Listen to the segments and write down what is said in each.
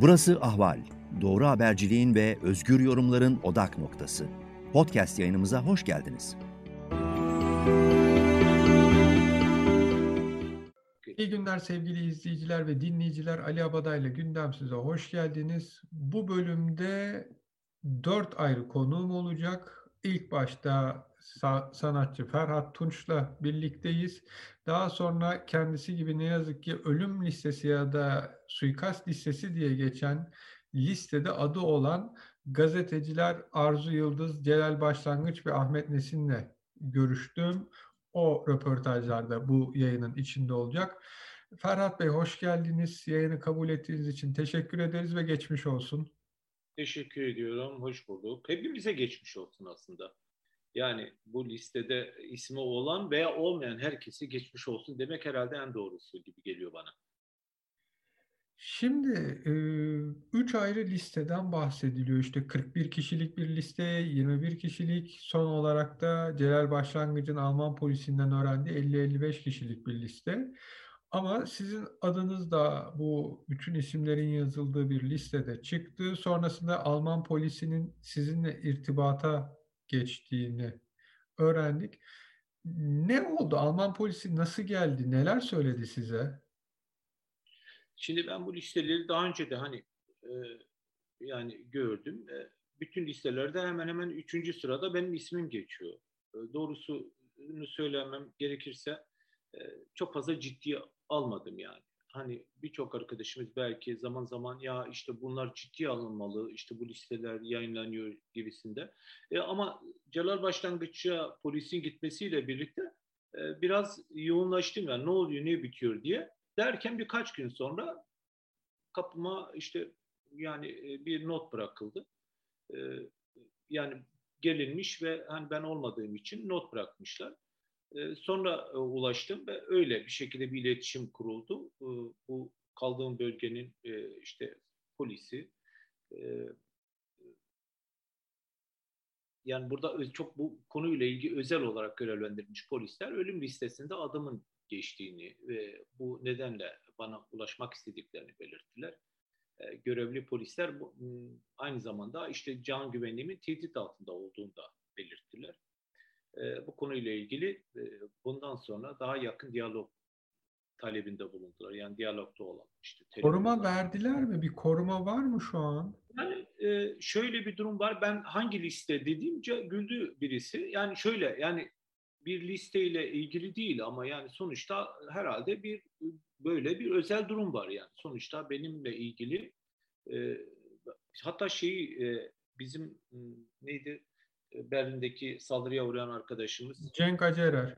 Burası Ahval. Doğru haberciliğin ve özgür yorumların odak noktası. Podcast yayınımıza hoş geldiniz. İyi günler sevgili izleyiciler ve dinleyiciler. Ali Abada ile Gündem size hoş geldiniz. Bu bölümde dört ayrı konuğum olacak. İlk başta sanatçı Ferhat Tunç'la birlikteyiz. Daha sonra kendisi gibi ne yazık ki ölüm listesi ya da suikast listesi diye geçen listede adı olan gazeteciler Arzu Yıldız, Celal Başlangıç ve Ahmet Nesin'le görüştüm. O röportajlarda bu yayının içinde olacak. Ferhat Bey hoş geldiniz. Yayını kabul ettiğiniz için teşekkür ederiz ve geçmiş olsun. Teşekkür ediyorum. Hoş bulduk. Hepimize geçmiş olsun aslında. Yani bu listede ismi olan veya olmayan herkesi geçmiş olsun demek herhalde en doğrusu gibi geliyor bana. Şimdi e, üç ayrı listeden bahsediliyor. İşte 41 kişilik bir liste, 21 kişilik, son olarak da Celal Başlangıç'ın Alman polisinden öğrendiği 50-55 kişilik bir liste. Ama sizin adınız da bu bütün isimlerin yazıldığı bir listede çıktı. Sonrasında Alman polisinin sizinle irtibata geçtiğini öğrendik. Ne oldu? Alman polisi nasıl geldi? Neler söyledi size? Şimdi ben bu listeleri daha önce de hani e, yani gördüm. E, bütün listelerde hemen hemen üçüncü sırada benim ismim geçiyor. E, doğrusunu söylemem gerekirse e, çok fazla ciddiye almadım yani hani birçok arkadaşımız belki zaman zaman ya işte bunlar ciddi alınmalı, işte bu listeler yayınlanıyor gibisinde. E, ama Celal Başlangıç'a polisin gitmesiyle birlikte e, biraz yoğunlaştım yani ne oluyor, ne bitiyor diye. Derken birkaç gün sonra kapıma işte yani e, bir not bırakıldı. E, yani gelinmiş ve hani ben olmadığım için not bırakmışlar. Ee, sonra e, ulaştım ve öyle bir şekilde bir iletişim kuruldu. Ee, bu kaldığım bölgenin e, işte polisi, e, yani burada çok bu konuyla ilgili özel olarak görevlendirilmiş polisler ölüm listesinde adımın geçtiğini ve bu nedenle bana ulaşmak istediklerini belirttiler. Görevli polisler aynı zamanda işte can güvenliğimin tehdit altında olduğunu da belirttiler e, bu konuyla ilgili e, bundan sonra daha yakın diyalog talebinde bulundular. Yani diyalogda olan işte. Koruma verdiler mi? Bir koruma var mı şu an? Yani e, şöyle bir durum var. Ben hangi liste dediğimce güldü birisi. Yani şöyle yani bir listeyle ilgili değil ama yani sonuçta herhalde bir böyle bir özel durum var yani. Sonuçta benimle ilgili e, hatta şeyi e, bizim neydi Berlin'deki saldırıya uğrayan arkadaşımız. Cenk Acerer.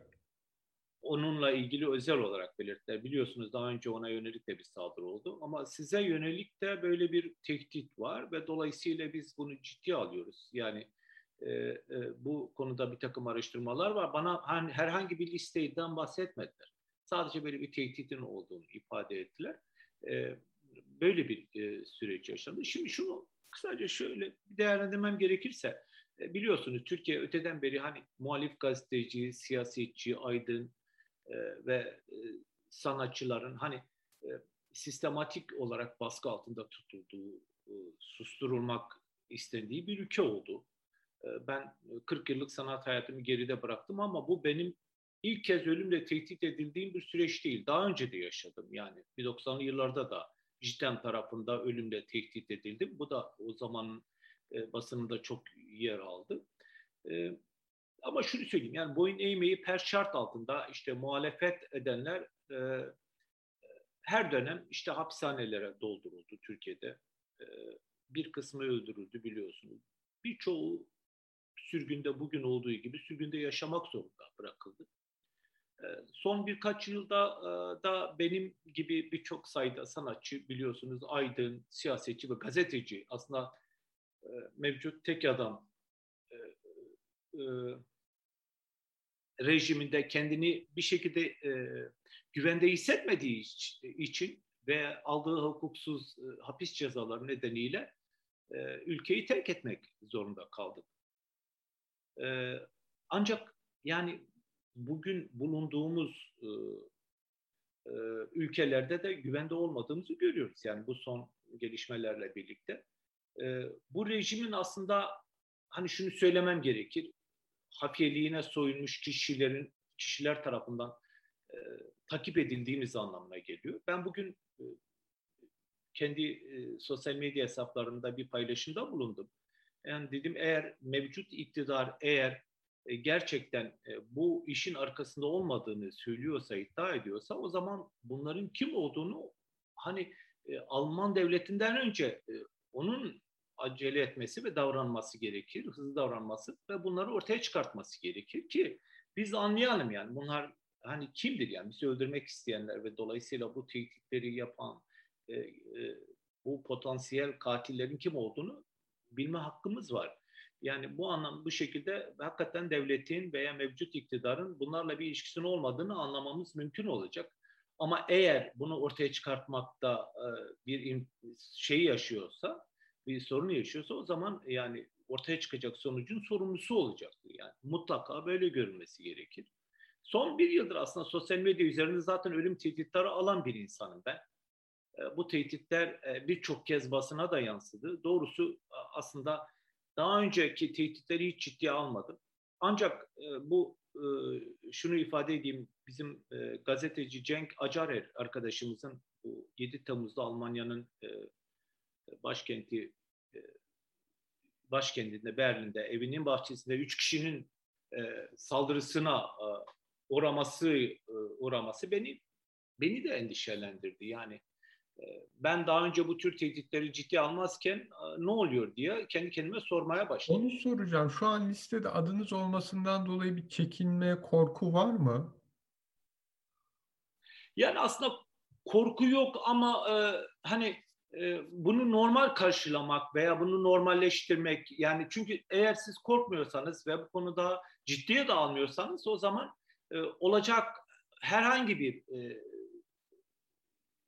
Onunla ilgili özel olarak belirttiler. Biliyorsunuz daha önce ona yönelik de bir saldırı oldu. Ama size yönelik de böyle bir tehdit var ve dolayısıyla biz bunu ciddiye alıyoruz. Yani e, e, bu konuda bir takım araştırmalar var. Bana hani, herhangi bir listeden bahsetmediler. Sadece böyle bir tehditin olduğunu ifade ettiler. E, böyle bir e, süreç yaşandı. Şimdi şunu kısaca şöyle değerlendirmem gerekirse biliyorsunuz Türkiye öteden beri hani muhalif gazeteci, siyasetçi, aydın e, ve e, sanatçıların hani e, sistematik olarak baskı altında tutulduğu, e, susturulmak istendiği bir ülke oldu. E, ben 40 yıllık sanat hayatımı geride bıraktım ama bu benim ilk kez ölümle tehdit edildiğim bir süreç değil. Daha önce de yaşadım yani 90'lı yıllarda da cidden tarafında ölümle tehdit edildim. Bu da o zamanın e, basınında çok yer aldı. E, ama şunu söyleyeyim yani boyun eğmeyi per şart altında işte muhalefet edenler e, her dönem işte hapishanelere dolduruldu Türkiye'de. E, bir kısmı öldürüldü biliyorsunuz. Birçoğu sürgünde bugün olduğu gibi sürgünde yaşamak zorunda bırakıldı. E, son birkaç yılda e, da benim gibi birçok sayıda sanatçı biliyorsunuz aydın, siyasetçi ve gazeteci aslında e, mevcut tek adam e, e, rejiminde kendini bir şekilde güvende hissetmediği için ve aldığı hukuksuz e, hapis cezaları nedeniyle ülkeyi terk etmek zorunda kaldı. Ancak yani bugün bulunduğumuz ülkelerde de güvende olmadığımızı görüyoruz. Yani bu son gelişmelerle birlikte. E, bu rejimin aslında hani şunu söylemem gerekir. Hafiyeliğine soyulmuş kişilerin kişiler tarafından e, takip edildiğimiz anlamına geliyor. Ben bugün e, kendi e, sosyal medya hesaplarımda bir paylaşımda bulundum. Yani dedim eğer mevcut iktidar eğer e, gerçekten e, bu işin arkasında olmadığını söylüyorsa, iddia ediyorsa o zaman bunların kim olduğunu hani e, Alman devletinden önce e, onun acele etmesi ve davranması gerekir, hızlı davranması ve bunları ortaya çıkartması gerekir ki biz anlayalım yani bunlar hani kimdir yani bizi öldürmek isteyenler ve dolayısıyla bu tehditleri yapan e, e, bu potansiyel katillerin kim olduğunu bilme hakkımız var. Yani bu anlam bu şekilde hakikaten devletin veya mevcut iktidarın bunlarla bir ilişkisinin olmadığını anlamamız mümkün olacak. Ama eğer bunu ortaya çıkartmakta e, bir şey yaşıyorsa, bir sorun yaşıyorsa o zaman yani ortaya çıkacak sonucun sorumlusu olacaktır. Yani mutlaka böyle görülmesi gerekir. Son bir yıldır aslında sosyal medya üzerinde zaten ölüm tehditleri alan bir insanım ben. E, bu tehditler e, birçok kez basına da yansıdı. Doğrusu aslında daha önceki tehditleri hiç ciddiye almadım. Ancak e, bu şunu ifade edeyim, bizim gazeteci Cenk Acarer arkadaşımızın bu 7 Temmuz'da Almanya'nın başkenti başkentinde Berlin'de evinin bahçesinde üç kişinin saldırısına uğraması uğraması beni beni de endişelendirdi. Yani ben daha önce bu tür tehditleri ciddi almazken ne oluyor diye kendi kendime sormaya başladım. Onu soracağım. Şu an listede adınız olmasından dolayı bir çekinme, korku var mı? Yani aslında korku yok ama e, hani e, bunu normal karşılamak veya bunu normalleştirmek yani çünkü eğer siz korkmuyorsanız ve bu konuda ciddiye de almıyorsanız o zaman e, olacak herhangi bir e,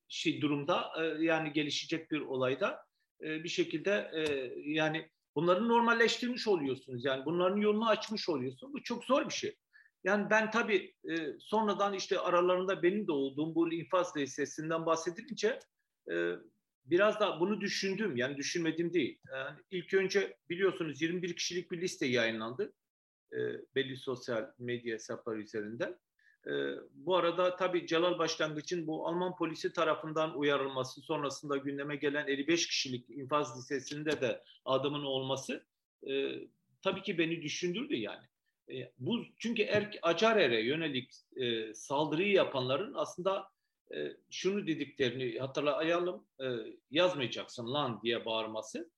şey durumda e, yani gelişecek bir olayda e, bir şekilde e, yani bunları normalleştirmiş oluyorsunuz. Yani bunların yolunu açmış oluyorsun. Bu çok zor bir şey. Yani ben tabii e, sonradan işte aralarında benim de olduğum bu infaz listesinden bahsedilince e, biraz da bunu düşündüm. Yani düşünmedim değil. Yani ilk önce biliyorsunuz 21 kişilik bir liste yayınlandı. E, belli sosyal medya hesapları üzerinden. E, bu arada tabii Celal Başlangıç'ın bu Alman polisi tarafından uyarılması sonrasında gündeme gelen 55 kişilik infaz listesinde de adımın olması e, tabii ki beni düşündürdü yani. E, bu çünkü Erk Acarer'e yönelik e, saldırıyı yapanların aslında e, şunu dediklerini hatırlayalım e, yazmayacaksın lan diye bağırması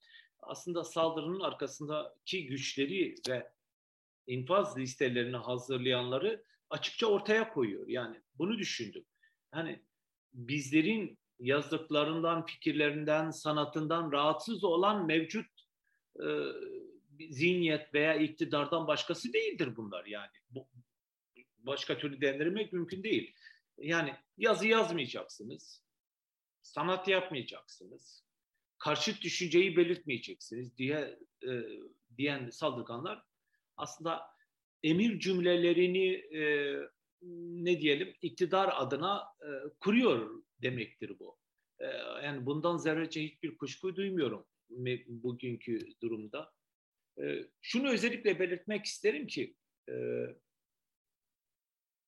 aslında saldırının arkasındaki güçleri ve infaz listelerini hazırlayanları açıkça ortaya koyuyor. Yani bunu düşündüm. Hani bizlerin yazdıklarından, fikirlerinden, sanatından rahatsız olan mevcut e, zihniyet veya iktidardan başkası değildir bunlar yani. Bu, başka türlü dendirmek mümkün değil. Yani yazı yazmayacaksınız, sanat yapmayacaksınız, karşıt düşünceyi belirtmeyeceksiniz diye e, diyen saldırganlar aslında emir cümlelerini e, ne diyelim iktidar adına e, kuruyor demektir bu. E, yani bundan zerrece hiçbir kuşku duymuyorum bugünkü durumda. E, şunu özellikle belirtmek isterim ki e,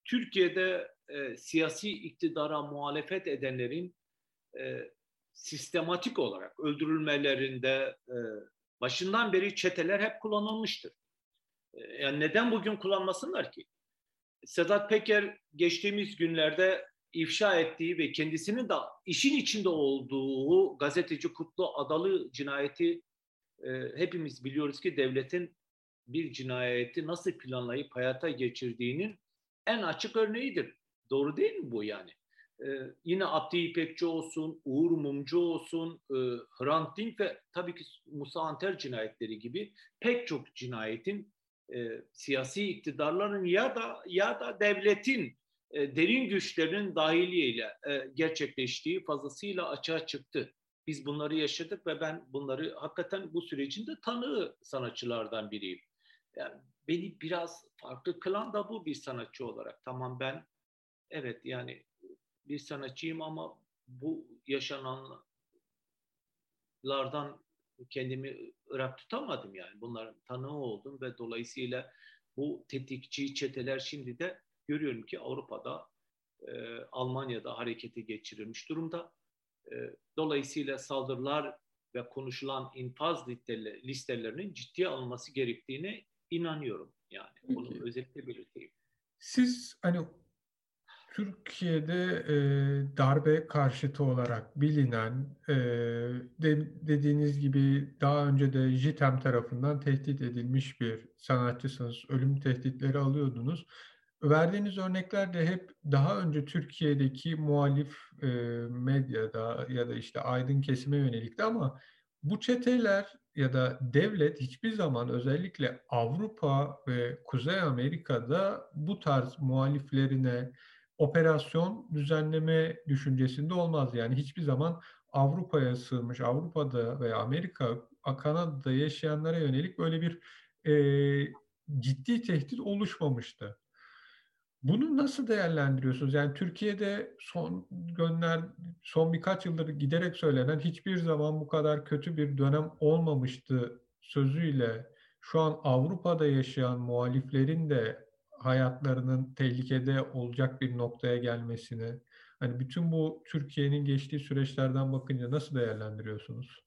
Türkiye'de e, siyasi iktidara muhalefet edenlerin e, sistematik olarak öldürülmelerinde e, başından beri çeteler hep kullanılmıştır. Ee, yani neden bugün kullanmasınlar ki? Sedat Peker geçtiğimiz günlerde ifşa ettiği ve kendisinin de işin içinde olduğu gazeteci Kutlu Adalı cinayeti e, hepimiz biliyoruz ki devletin bir cinayeti nasıl planlayıp hayata geçirdiğinin en açık örneğidir. Doğru değil mi bu yani? Ee, yine Abdi İpekçi olsun, Uğur Mumcu olsun, e, Hrant Dink ve tabii ki Musa Anter cinayetleri gibi pek çok cinayetin e, siyasi iktidarların ya da ya da devletin e, derin güçlerinin dahiliyle e, gerçekleştiği fazlasıyla açığa çıktı. Biz bunları yaşadık ve ben bunları hakikaten bu sürecin de tanığı sanatçılardan biriyim. Yani beni biraz farklı kılan da bu bir sanatçı olarak. Tamam ben evet yani bir sanatçıyım ama bu yaşananlardan kendimi ırak tutamadım yani. Bunların tanığı oldum ve dolayısıyla bu tetikçi çeteler şimdi de görüyorum ki Avrupa'da, e, Almanya'da harekete geçirilmiş durumda. E, dolayısıyla saldırılar ve konuşulan infaz listelerinin ciddiye alınması gerektiğine inanıyorum. Yani bunu Peki. özellikle belirteyim. Siz hani Türkiye'de e, darbe karşıtı olarak bilinen e, de, dediğiniz gibi daha önce de JITEM tarafından tehdit edilmiş bir sanatçısınız. Ölüm tehditleri alıyordunuz. Verdiğiniz örnekler de hep daha önce Türkiye'deki muhalif e, medyada ya da işte aydın kesime yönelikti ama bu çeteler ya da devlet hiçbir zaman özellikle Avrupa ve Kuzey Amerika'da bu tarz muhaliflerine operasyon düzenleme düşüncesinde olmaz. Yani hiçbir zaman Avrupa'ya sığınmış, Avrupa'da veya Amerika, Kanada'da yaşayanlara yönelik böyle bir e, ciddi tehdit oluşmamıştı. Bunu nasıl değerlendiriyorsunuz? Yani Türkiye'de son günler, son birkaç yıldır giderek söylenen hiçbir zaman bu kadar kötü bir dönem olmamıştı sözüyle şu an Avrupa'da yaşayan muhaliflerin de hayatlarının tehlikede olacak bir noktaya gelmesini, hani bütün bu Türkiye'nin geçtiği süreçlerden bakınca nasıl değerlendiriyorsunuz?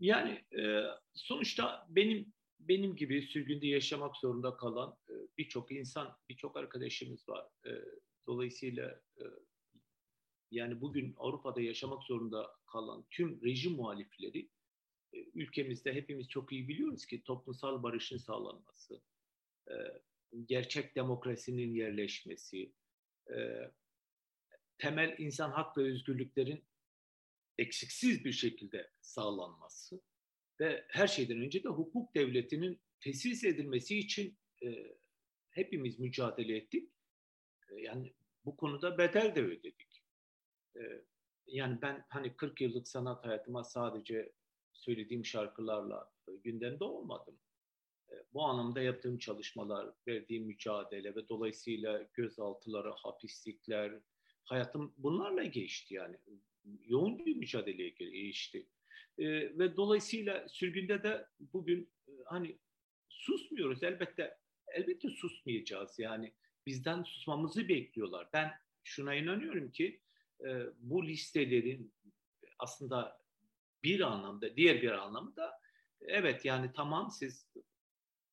Yani e, sonuçta benim benim gibi sürgünde yaşamak zorunda kalan e, birçok insan, birçok arkadaşımız var. E, dolayısıyla yani bugün Avrupa'da yaşamak zorunda kalan tüm rejim muhalifleri ülkemizde hepimiz çok iyi biliyoruz ki toplumsal barışın sağlanması, gerçek demokrasinin yerleşmesi, temel insan hak ve özgürlüklerin eksiksiz bir şekilde sağlanması ve her şeyden önce de hukuk devletinin tesis edilmesi için e, hepimiz mücadele ettik. E, yani bu konuda bedel de ödedik. E, yani ben hani 40 yıllık sanat hayatıma sadece söylediğim şarkılarla e, gündemde olmadım. Bu anlamda yaptığım çalışmalar, verdiğim mücadele ve dolayısıyla gözaltıları, hapislikler, hayatım bunlarla geçti yani. Yoğun bir mücadeleye geçti. E, ve dolayısıyla sürgünde de bugün e, hani susmuyoruz elbette elbette susmayacağız yani bizden susmamızı bekliyorlar. Ben şuna inanıyorum ki e, bu listelerin aslında bir anlamda diğer bir anlamda evet yani tamam siz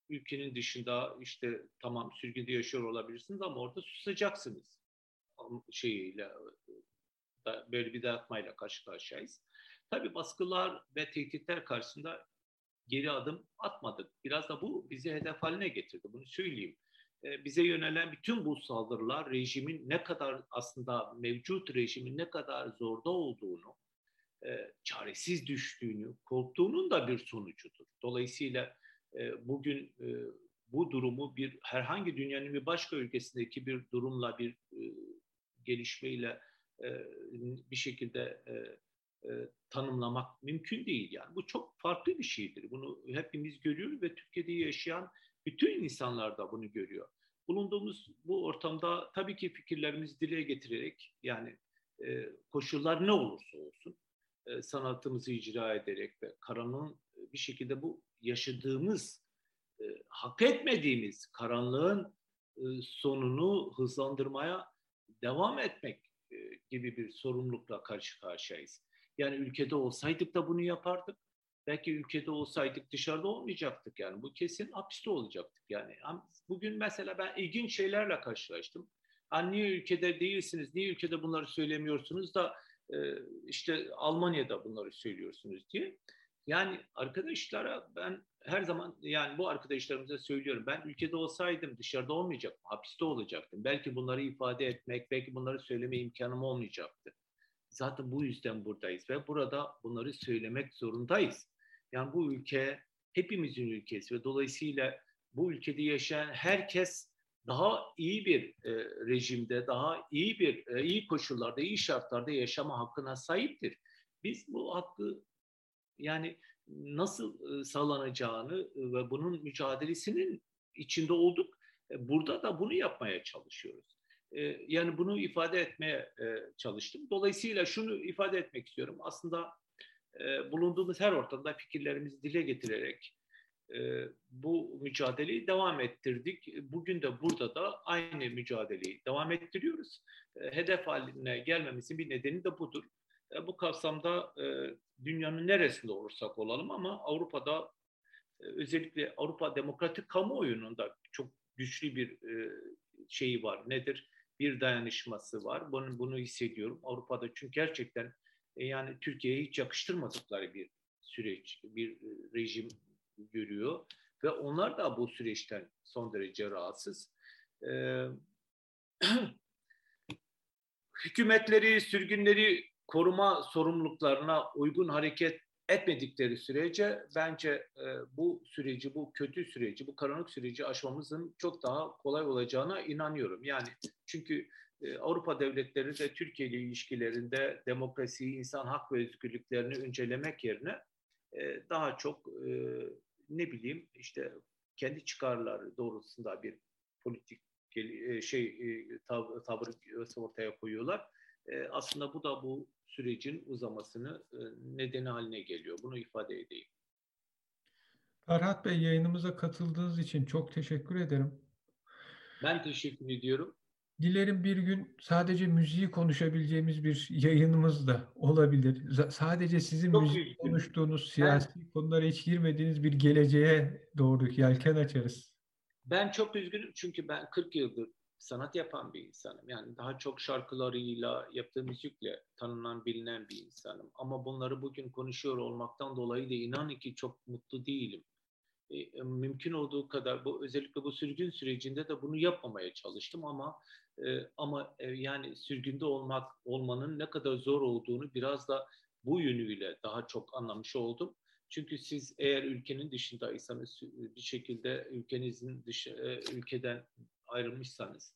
ülkenin dışında işte tamam sürgünde yaşıyor olabilirsiniz ama orada susacaksınız şeyiyle böyle bir dayatmayla karşı karşıyayız. Tabii baskılar ve tehditler karşısında geri adım atmadık. Biraz da bu bizi hedef haline getirdi. Bunu söyleyeyim. E, bize yönelen bütün bu saldırılar rejimin ne kadar aslında mevcut rejimin ne kadar zorda olduğunu, e, çaresiz düştüğünü, korktuğunun da bir sonucudur. Dolayısıyla e, bugün e, bu durumu bir herhangi dünyanın bir başka ülkesindeki bir durumla bir e, gelişmeyle e, bir şekilde tanımlamak mümkün değil. Yani bu çok farklı bir şeydir. Bunu hepimiz görüyoruz ve Türkiye'de yaşayan bütün insanlar da bunu görüyor. Bulunduğumuz bu ortamda tabii ki fikirlerimizi dile getirerek yani koşullar ne olursa olsun sanatımızı icra ederek ve karanlığın bir şekilde bu yaşadığımız e, hak etmediğimiz karanlığın e, sonunu hızlandırmaya devam etmek e, gibi bir sorumlulukla karşı karşıyayız. Yani ülkede olsaydık da bunu yapardık. Belki ülkede olsaydık dışarıda olmayacaktık yani. Bu kesin hapiste olacaktık yani. Bugün mesela ben ilginç şeylerle karşılaştım. Hani niye ülkede değilsiniz, niye ülkede bunları söylemiyorsunuz da e, işte Almanya'da bunları söylüyorsunuz diye. Yani arkadaşlara ben her zaman yani bu arkadaşlarımıza söylüyorum. Ben ülkede olsaydım dışarıda olmayacaktım, hapiste olacaktım. Belki bunları ifade etmek, belki bunları söyleme imkanım olmayacaktı. Zaten bu yüzden buradayız ve burada bunları söylemek zorundayız. Yani bu ülke hepimizin ülkesi ve dolayısıyla bu ülkede yaşayan herkes daha iyi bir e, rejimde, daha iyi bir e, iyi koşullarda, iyi şartlarda yaşama hakkına sahiptir. Biz bu hakkı yani nasıl e, sağlanacağını ve bunun mücadelesinin içinde olduk. E, burada da bunu yapmaya çalışıyoruz. E, yani bunu ifade etmeye e, çalıştım. Dolayısıyla şunu ifade etmek istiyorum. Aslında e, bulunduğumuz her ortamda fikirlerimizi dile getirerek e, bu mücadeleyi devam ettirdik. Bugün de burada da aynı mücadeleyi devam ettiriyoruz. E, hedef haline gelmemizin bir nedeni de budur. E, bu kapsamda e, dünyanın neresinde olursak olalım ama Avrupa'da e, özellikle Avrupa Demokratik Kamuoyunun da çok güçlü bir e, şeyi var. Nedir? Bir dayanışması var. Bunu, bunu hissediyorum. Avrupa'da çünkü gerçekten e, yani Türkiye'ye hiç yakıştırmadıkları bir süreç, bir rejim görüyor ve onlar da bu süreçten son derece rahatsız. Ee, hükümetleri, sürgünleri koruma sorumluluklarına uygun hareket etmedikleri sürece bence e, bu süreci, bu kötü süreci, bu karanlık süreci aşmamızın çok daha kolay olacağına inanıyorum. Yani çünkü e, Avrupa devletleri de Türkiye ile ilişkilerinde demokrasiyi, insan hak ve özgürlüklerini öncelemek yerine e, daha çok e, ne bileyim işte kendi çıkarları doğrultusunda bir politik e, şey e, tab tavır ortaya koyuyorlar. E, aslında bu da bu sürecin uzamasını nedeni haline geliyor. Bunu ifade edeyim. Ferhat Bey yayınımıza katıldığınız için çok teşekkür ederim. Ben teşekkür ediyorum. Dilerim bir gün sadece müziği konuşabileceğimiz bir yayınımız da olabilir. Sadece sizin Çok müzik konuştuğunuz siyasi ben, konulara hiç girmediğiniz bir geleceğe doğru yelken açarız. Ben çok üzgünüm çünkü ben 40 yıldır sanat yapan bir insanım. Yani daha çok şarkılarıyla, yaptığı müzikle tanınan, bilinen bir insanım. Ama bunları bugün konuşuyor olmaktan dolayı da inanın ki çok mutlu değilim. E, mümkün olduğu kadar bu özellikle bu sürgün sürecinde de bunu yapmamaya çalıştım ama e, ama e, yani sürgünde olmak olmanın ne kadar zor olduğunu biraz da bu yönüyle daha çok anlamış oldum. Çünkü siz eğer ülkenin dışındaysanız bir şekilde ülkenizin dışı ülkeden ayrılmışsanız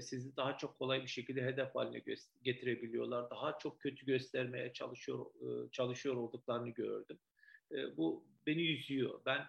sizi daha çok kolay bir şekilde hedef haline getirebiliyorlar. Daha çok kötü göstermeye çalışıyor çalışıyor olduklarını gördüm. Bu beni üzüyor. Ben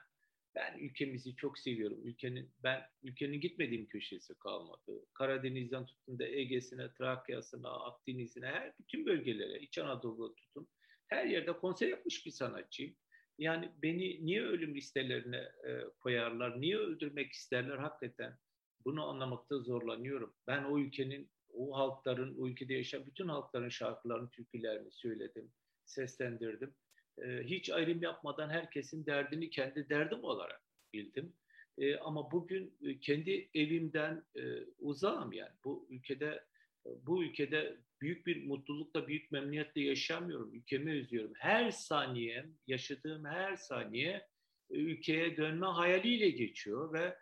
ben ülkemizi çok seviyorum. Ülkenin ben ülkenin gitmediğim köşesi kalmadı. Karadeniz'den tutun da Ege'sine, Trakya'sına, Akdeniz'ine, her bütün bölgelere, İç Anadolu'da tutun. Her yerde konser yapmış bir sanatçıyım. Yani beni niye ölüm listelerine e, koyarlar, niye öldürmek isterler hakikaten bunu anlamakta zorlanıyorum. Ben o ülkenin, o halkların, o ülkede yaşayan bütün halkların şarkılarını, türkülerini söyledim, seslendirdim e, hiç ayrım yapmadan herkesin derdini kendi derdim olarak bildim. E, ama bugün e, kendi evimden e, uzağım yani. Bu ülkede bu ülkede büyük bir mutlulukla, büyük memnuniyetle yaşamıyorum. Ülkemi özlüyorum. Her saniye, yaşadığım her saniye e, ülkeye dönme hayaliyle geçiyor ve e,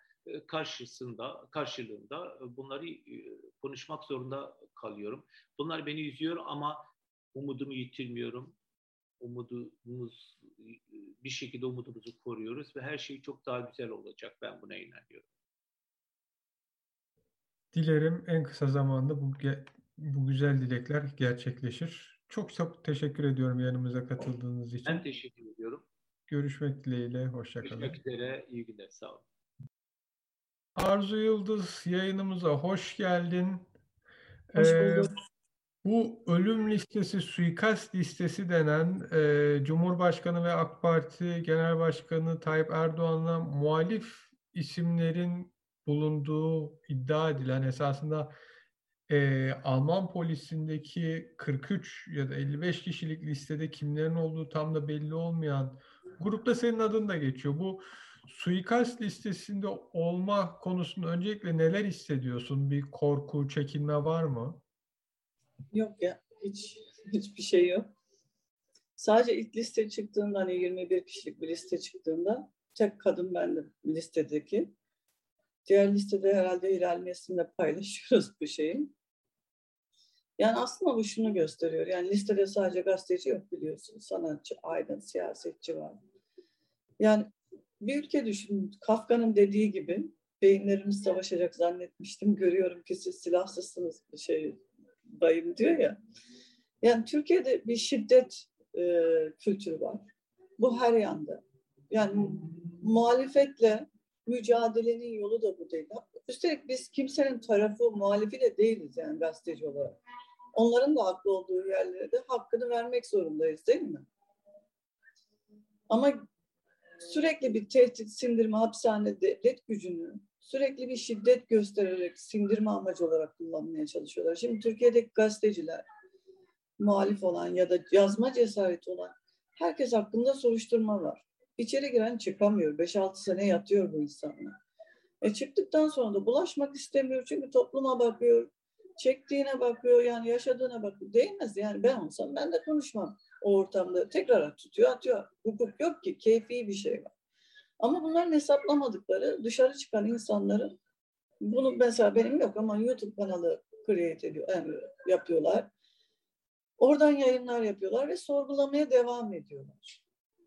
karşısında, karşılığında bunları konuşmak zorunda kalıyorum. Bunlar beni üzüyor ama umudumu yitirmiyorum umudumuz bir şekilde umudumuzu koruyoruz ve her şey çok daha güzel olacak. Ben buna inanıyorum. Dilerim en kısa zamanda bu bu güzel dilekler gerçekleşir. Çok çok teşekkür ediyorum yanımıza katıldığınız için. Ben teşekkür ediyorum. Görüşmek dileğiyle. Hoşçakalın. Görüşmek üzere. İyi günler. Sağ olun. Arzu Yıldız yayınımıza hoş geldin. Hoş. Ee, bu ölüm listesi, suikast listesi denen e, Cumhurbaşkanı ve AK Parti Genel Başkanı Tayyip Erdoğan'la muhalif isimlerin bulunduğu iddia edilen esasında e, Alman polisindeki 43 ya da 55 kişilik listede kimlerin olduğu tam da belli olmayan grupta senin adın da geçiyor. Bu suikast listesinde olma konusunda öncelikle neler hissediyorsun? Bir korku, çekinme var mı? Yok ya hiç hiçbir şey yok. Sadece ilk liste çıktığında hani 21 kişilik bir liste çıktığında tek kadın bendim listedeki. Diğer listede herhalde Hilal paylaşıyoruz bu şeyi. Yani aslında bu şunu gösteriyor. Yani listede sadece gazeteci yok biliyorsun. Sanatçı, aydın, siyasetçi var. Yani bir ülke düşün. Kafka'nın dediği gibi beyinlerimiz savaşacak zannetmiştim. Görüyorum ki siz silahsızsınız. Şey, bayım diyor ya. Yani Türkiye'de bir şiddet e, kültürü var. Bu her yanda. Yani muhalefetle mücadelenin yolu da bu değil. Üstelik biz kimsenin tarafı, muhalifi de değiliz yani gazeteci olarak. Onların da haklı olduğu yerlere de hakkını vermek zorundayız değil mi? Ama sürekli bir tehdit, sindirme, hapishane devlet gücünü sürekli bir şiddet göstererek sindirme amacı olarak kullanmaya çalışıyorlar. Şimdi Türkiye'deki gazeteciler, muhalif olan ya da yazma cesareti olan herkes hakkında soruşturma var. İçeri giren çıkamıyor. 5-6 sene yatıyor bu insanlar. E çıktıktan sonra da bulaşmak istemiyor çünkü topluma bakıyor, çektiğine bakıyor, yani yaşadığına bakıyor. Değmez yani ben olsam ben de konuşmam o ortamda. Tekrar tutuyor, atıyor. Hukuk yok ki, keyfi bir şey var. Ama bunların hesaplamadıkları dışarı çıkan insanların bunu mesela benim yok ama YouTube kanalı create ediyor, yani yapıyorlar. Oradan yayınlar yapıyorlar ve sorgulamaya devam ediyorlar.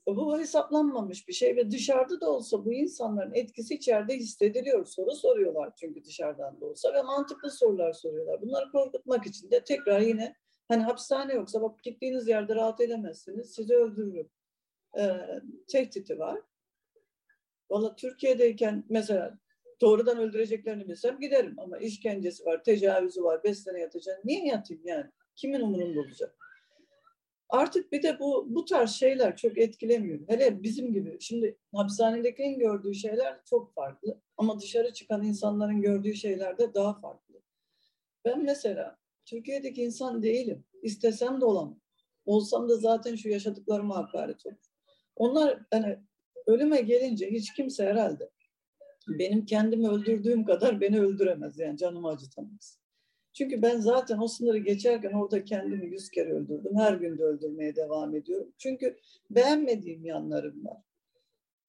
Bu hesaplanmamış bir şey ve dışarıda da olsa bu insanların etkisi içeride hissediliyor. Soru soruyorlar çünkü dışarıdan da olsa ve mantıklı sorular soruyorlar. Bunları korkutmak için de tekrar yine hani hapishane yoksa bak gittiğiniz yerde rahat edemezsiniz, sizi öldürürüm. Ee, tehdidi var. Valla Türkiye'deyken mesela doğrudan öldüreceklerini bilsem giderim ama işkencesi var, tecavüzü var, beş sene yatacağım. Niye yatayım yani? Kimin umurunda olacak? Artık bir de bu bu tarz şeyler çok etkilemiyor. Hele bizim gibi. Şimdi hapishanedekilerin gördüğü şeyler çok farklı. Ama dışarı çıkan insanların gördüğü şeyler de daha farklı. Ben mesela Türkiye'deki insan değilim. İstesem de olamam. Olsam da zaten şu yaşadıklarıma hakaret olur. Onlar hani ölüme gelince hiç kimse herhalde benim kendimi öldürdüğüm kadar beni öldüremez yani canımı acıtamaz. Çünkü ben zaten o sınırı geçerken orada kendimi yüz kere öldürdüm. Her gün de öldürmeye devam ediyorum. Çünkü beğenmediğim yanlarım var.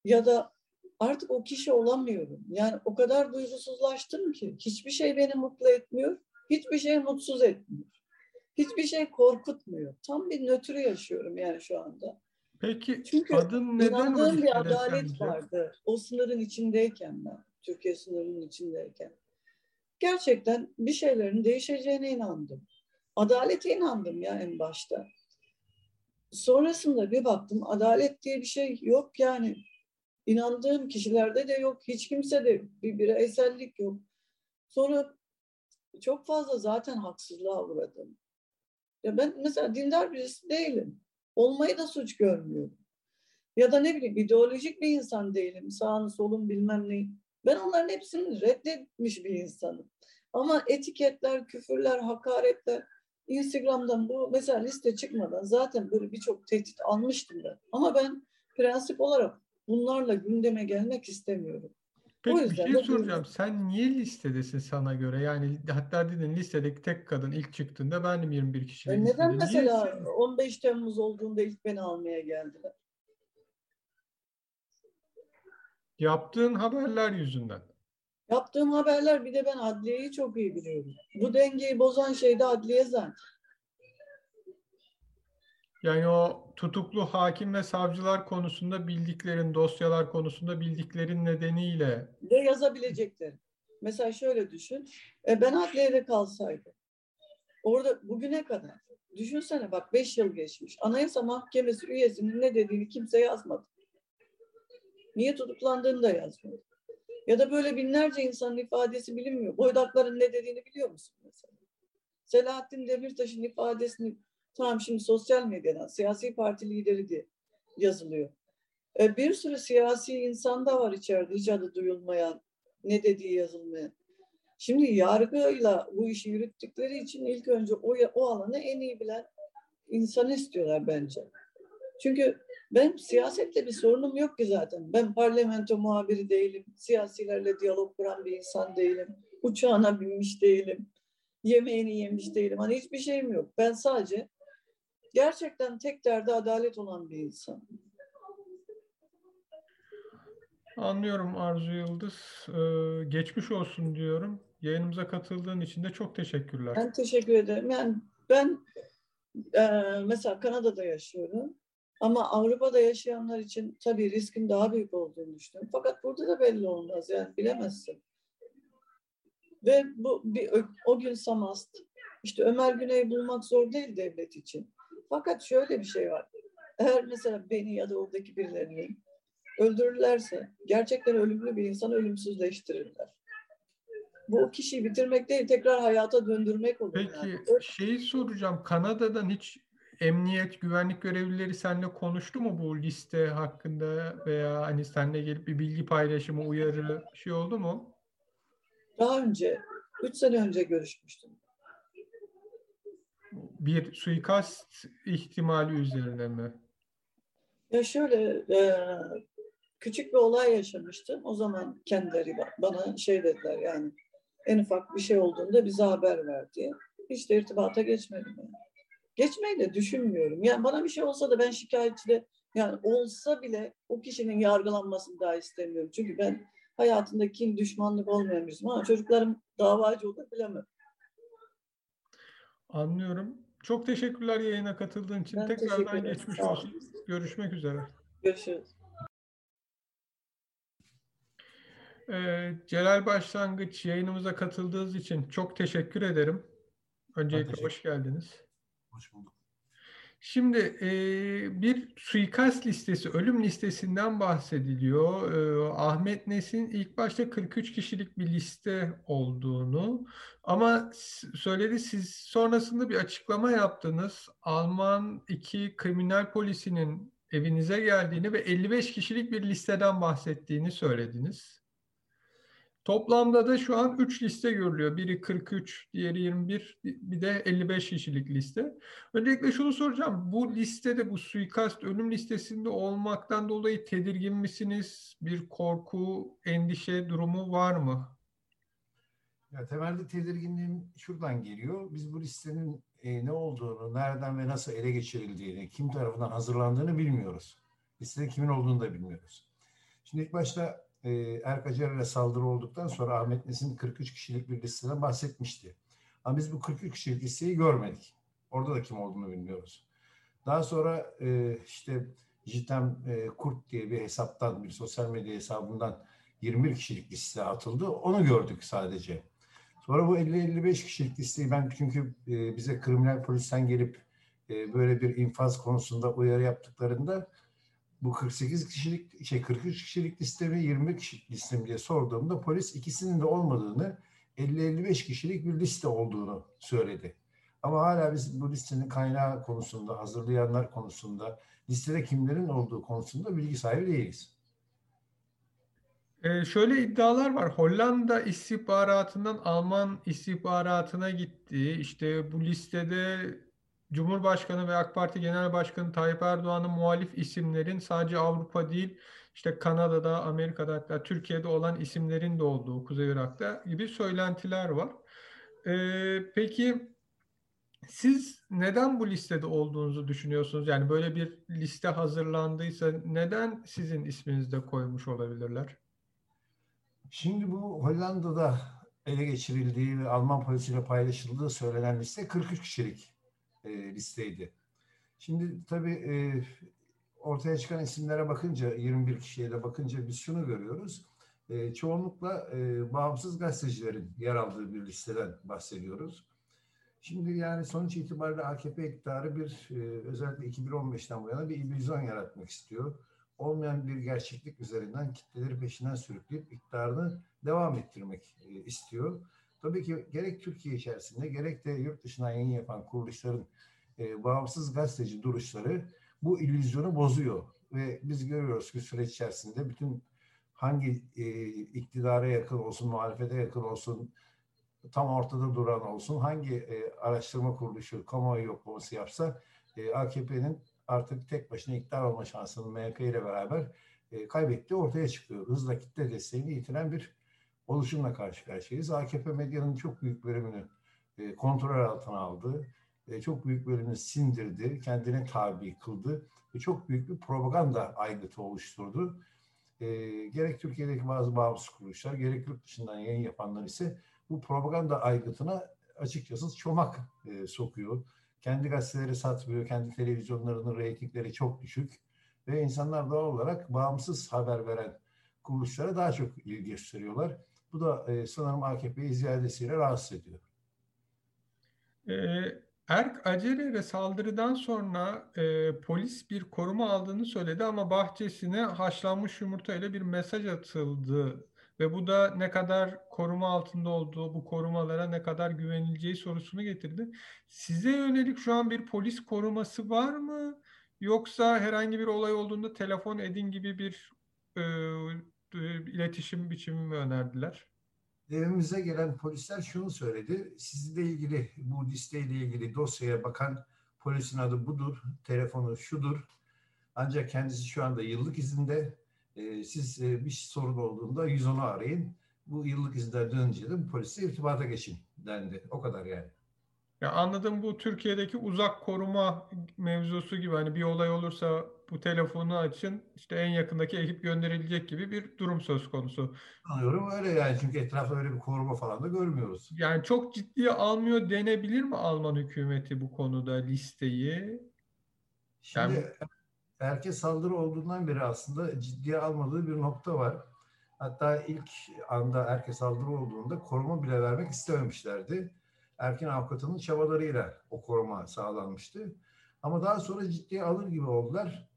Ya da artık o kişi olamıyorum. Yani o kadar duygusuzlaştım ki hiçbir şey beni mutlu etmiyor. Hiçbir şey mutsuz etmiyor. Hiçbir şey korkutmuyor. Tam bir nötrü yaşıyorum yani şu anda. Peki Çünkü adın neden inandığım bir adalet sence? vardı. O sınırın içindeyken ben. Türkiye sınırının içindeyken. Gerçekten bir şeylerin değişeceğine inandım. Adalete inandım ya en başta. Sonrasında bir baktım adalet diye bir şey yok yani. İnandığım kişilerde de yok. Hiç kimse de bir bireysellik yok. Sonra çok fazla zaten haksızlığa uğradım. Ya ben mesela dindar birisi değilim. Olmayı da suç görmüyorum. Ya da ne bileyim ideolojik bir insan değilim. Sağını solun bilmem neyi. Ben onların hepsini reddetmiş bir insanım. Ama etiketler, küfürler, hakaretler, Instagram'dan bu mesela liste çıkmadan zaten böyle birçok tehdit almıştım ben. Ama ben prensip olarak bunlarla gündeme gelmek istemiyorum. Peki O bir yüzden şey de soracağım. Sen niye listedesin sana göre? Yani hatta dedin listedeki tek kadın ilk çıktığında benim 21 kişiyle E neden. Niye mesela sen- 15 Temmuz olduğunda ilk beni almaya geldiler? Yaptığın haberler yüzünden. Yaptığım haberler bir de ben adliyeyi çok iyi biliyorum. Bu dengeyi bozan şey de adliye zaten. Yani o tutuklu hakim ve savcılar konusunda bildiklerin, dosyalar konusunda bildiklerin nedeniyle Ve yazabileceklerim. Mesela şöyle düşün. E ben adliyede kalsaydım. Orada bugüne kadar. Düşünsene bak 5 yıl geçmiş. Anayasa Mahkemesi üyesinin ne dediğini kimse yazmadı. Niye tutuklandığını da yazmadı. Ya da böyle binlerce insanın ifadesi bilinmiyor. Boydakların ne dediğini biliyor musun mesela? Selahattin Demirtaş'ın ifadesini tamam şimdi sosyal medyadan siyasi parti lideri diye yazılıyor. E, bir sürü siyasi insan da var içeride hiç adı duyulmayan, ne dediği yazılmayan. Şimdi yargıyla bu işi yürüttükleri için ilk önce o, o alanı en iyi bilen insanı istiyorlar bence. Çünkü ben siyasetle bir sorunum yok ki zaten. Ben parlamento muhabiri değilim. Siyasilerle diyalog kuran bir insan değilim. Uçağına binmiş değilim. Yemeğini yemiş değilim. Hani hiçbir şeyim yok. Ben sadece gerçekten tek derdi adalet olan bir insan. anlıyorum Arzu Yıldız. Ee, geçmiş olsun diyorum. Yayınımıza katıldığın için de çok teşekkürler. Ben teşekkür ederim. Yani ben e, mesela Kanada'da yaşıyorum. Ama Avrupa'da yaşayanlar için tabii riskin daha büyük olduğunu düşünüyorum. Fakat burada da belli olmaz yani bilemezsin. Ve bu bir o gün Samast. İşte Ömer Güney'i bulmak zor değil devlet için. Fakat şöyle bir şey var. Eğer mesela beni ya da oradaki birilerini öldürürlerse gerçekten ölümlü bir insanı ölümsüzleştirirler. Bu o kişiyi bitirmek değil, tekrar hayata döndürmek olur. Peki yani. şeyi soracağım. Kanada'dan hiç emniyet, güvenlik görevlileri seninle konuştu mu bu liste hakkında veya hani seninle gelip bir bilgi paylaşımı, uyarı bir şey oldu mu? Daha önce, üç sene önce görüşmüştüm. Bir suikast ihtimali üzerine mi? Ya şöyle, e, küçük bir olay yaşamıştım. O zaman kendileri ba- bana şey dediler yani en ufak bir şey olduğunda bize haber ver diye. Hiç de irtibata geçmedim yani. Geçmeyi de düşünmüyorum. Yani bana bir şey olsa da ben şikayetçi de yani olsa bile o kişinin yargılanmasını daha istemiyorum. Çünkü ben hayatında kin, düşmanlık olmayan birisiyim ama çocuklarım davacı olur bilemem. Anlıyorum. Çok teşekkürler yayına katıldığın için. Ben Tekrardan geçmiş olsun. Görüşmek üzere. Görüşürüz. Ee, Celal Başlangıç yayınımıza katıldığınız için çok teşekkür ederim. Öncelikle teşekkür hoş geldiniz. Hoş bulduk. Şimdi e, bir suikast listesi, ölüm listesinden bahsediliyor. E, Ahmet Nes'in ilk başta 43 kişilik bir liste olduğunu ama söyledi siz sonrasında bir açıklama yaptınız. Alman iki kriminal polisinin evinize geldiğini ve 55 kişilik bir listeden bahsettiğini söylediniz. Toplamda da şu an 3 liste görülüyor. Biri 43, diğeri 21, bir de 55 kişilik liste. Öncelikle şunu soracağım. Bu listede, bu suikast ölüm listesinde olmaktan dolayı tedirgin misiniz? Bir korku, endişe durumu var mı? Ya temelde tedirginliğim şuradan geliyor. Biz bu listenin e, ne olduğunu, nereden ve nasıl ele geçirildiğini, kim tarafından hazırlandığını bilmiyoruz. Listede kimin olduğunu da bilmiyoruz. Şimdi ilk başta e, Erk Acarer'e saldırı olduktan sonra Ahmet Nesin 43 kişilik bir listeden bahsetmişti. Ama biz bu 43 kişilik listeyi görmedik. Orada da kim olduğunu bilmiyoruz. Daha sonra e, işte Jitem e, Kurt diye bir hesaptan, bir sosyal medya hesabından 21 kişilik liste atıldı. Onu gördük sadece. Sonra bu 50-55 kişilik listeyi ben çünkü e, bize kriminal polisten gelip böyle bir infaz konusunda uyarı yaptıklarında bu 48 kişilik şey 43 kişilik liste mi 20 kişilik liste diye sorduğumda polis ikisinin de olmadığını 50-55 kişilik bir liste olduğunu söyledi. Ama hala biz bu listenin kaynağı konusunda, hazırlayanlar konusunda, listede kimlerin olduğu konusunda bilgi sahibi değiliz. Ee, şöyle iddialar var. Hollanda istihbaratından Alman istihbaratına gitti. İşte bu listede Cumhurbaşkanı ve AK Parti Genel Başkanı Tayyip Erdoğan'ın muhalif isimlerin sadece Avrupa değil, işte Kanada'da, Amerika'da hatta Türkiye'de olan isimlerin de olduğu Kuzey Irak'ta gibi söylentiler var. Ee, peki siz neden bu listede olduğunuzu düşünüyorsunuz? Yani böyle bir liste hazırlandıysa neden sizin isminizi de koymuş olabilirler? Şimdi bu Hollanda'da ele geçirildiği ve Alman polisiyle paylaşıldığı söylenen liste 43 kişilik listeydi. Şimdi tabii e, ortaya çıkan isimlere bakınca, 21 kişiye de bakınca biz şunu görüyoruz. E, çoğunlukla e, bağımsız gazetecilerin yer aldığı bir listeden bahsediyoruz. Şimdi yani sonuç itibariyle AKP iktidarı bir e, özellikle 2015'ten bu yana bir illüzyon yaratmak istiyor. Olmayan bir gerçeklik üzerinden kitleleri peşinden sürükleyip iktidarını devam ettirmek e, istiyor. Tabii ki gerek Türkiye içerisinde gerek de yurt dışından yayın yapan kuruluşların e, bağımsız gazeteci duruşları bu illüzyonu bozuyor. Ve biz görüyoruz ki süreç içerisinde bütün hangi e, iktidara yakın olsun, muhalefete yakın olsun, tam ortada duran olsun, hangi e, araştırma kuruluşu kamuoyu yoklaması yapsa e, AKP'nin artık tek başına iktidar olma şansını MHP ile beraber e, kaybettiği ortaya çıkıyor. Hızla kitle desteğini yitiren bir oluşumla karşı karşıyayız. AKP medyanın çok büyük bölümünü e, kontrol altına aldı. Çok büyük bölümünü sindirdi, kendine tabi kıldı ve çok büyük bir propaganda aygıtı oluşturdu. E, gerek Türkiye'deki bazı bağımsız kuruluşlar, gerek yurt dışından yayın yapanlar ise bu propaganda aygıtına açıkçası çomak e, sokuyor. Kendi gazeteleri satmıyor, kendi televizyonlarının reytingleri çok düşük ve insanlar doğal olarak bağımsız haber veren kuruluşlara daha çok ilgi gösteriyorlar. Bu da e, sanırım AKP'yi ziyadesiyle rahatsız ediyor. Ee, Erk Acerer'e saldırıdan sonra e, polis bir koruma aldığını söyledi ama bahçesine haşlanmış yumurta ile bir mesaj atıldı ve bu da ne kadar koruma altında olduğu, bu korumalara ne kadar güvenileceği sorusunu getirdi. Size yönelik şu an bir polis koruması var mı? Yoksa herhangi bir olay olduğunda telefon edin gibi bir e, iletişim biçimi mi önerdiler? Evimize gelen polisler şunu söyledi. Sizinle ilgili bu listeyle ilgili dosyaya bakan polisin adı budur, telefonu şudur. Ancak kendisi şu anda yıllık izinde. E, siz e, bir sorun olduğunda 110'u arayın. Bu yıllık izinden dönünce de bu polisle irtibata geçin dendi. O kadar yani. Ya anladım bu Türkiye'deki uzak koruma mevzusu gibi hani bir olay olursa bu telefonu açın işte en yakındaki ekip gönderilecek gibi bir durum söz konusu. Anlıyorum öyle yani çünkü etrafta öyle bir koruma falan da görmüyoruz. Yani çok ciddiye almıyor denebilir mi Alman hükümeti bu konuda listeyi? Şimdi Yani- erke saldırı olduğundan beri aslında ciddiye almadığı bir nokta var. Hatta ilk anda erke saldırı olduğunda koruma bile vermek istememişlerdi. Erken avukatının çabalarıyla o koruma sağlanmıştı. Ama daha sonra ciddiye alır gibi oldular.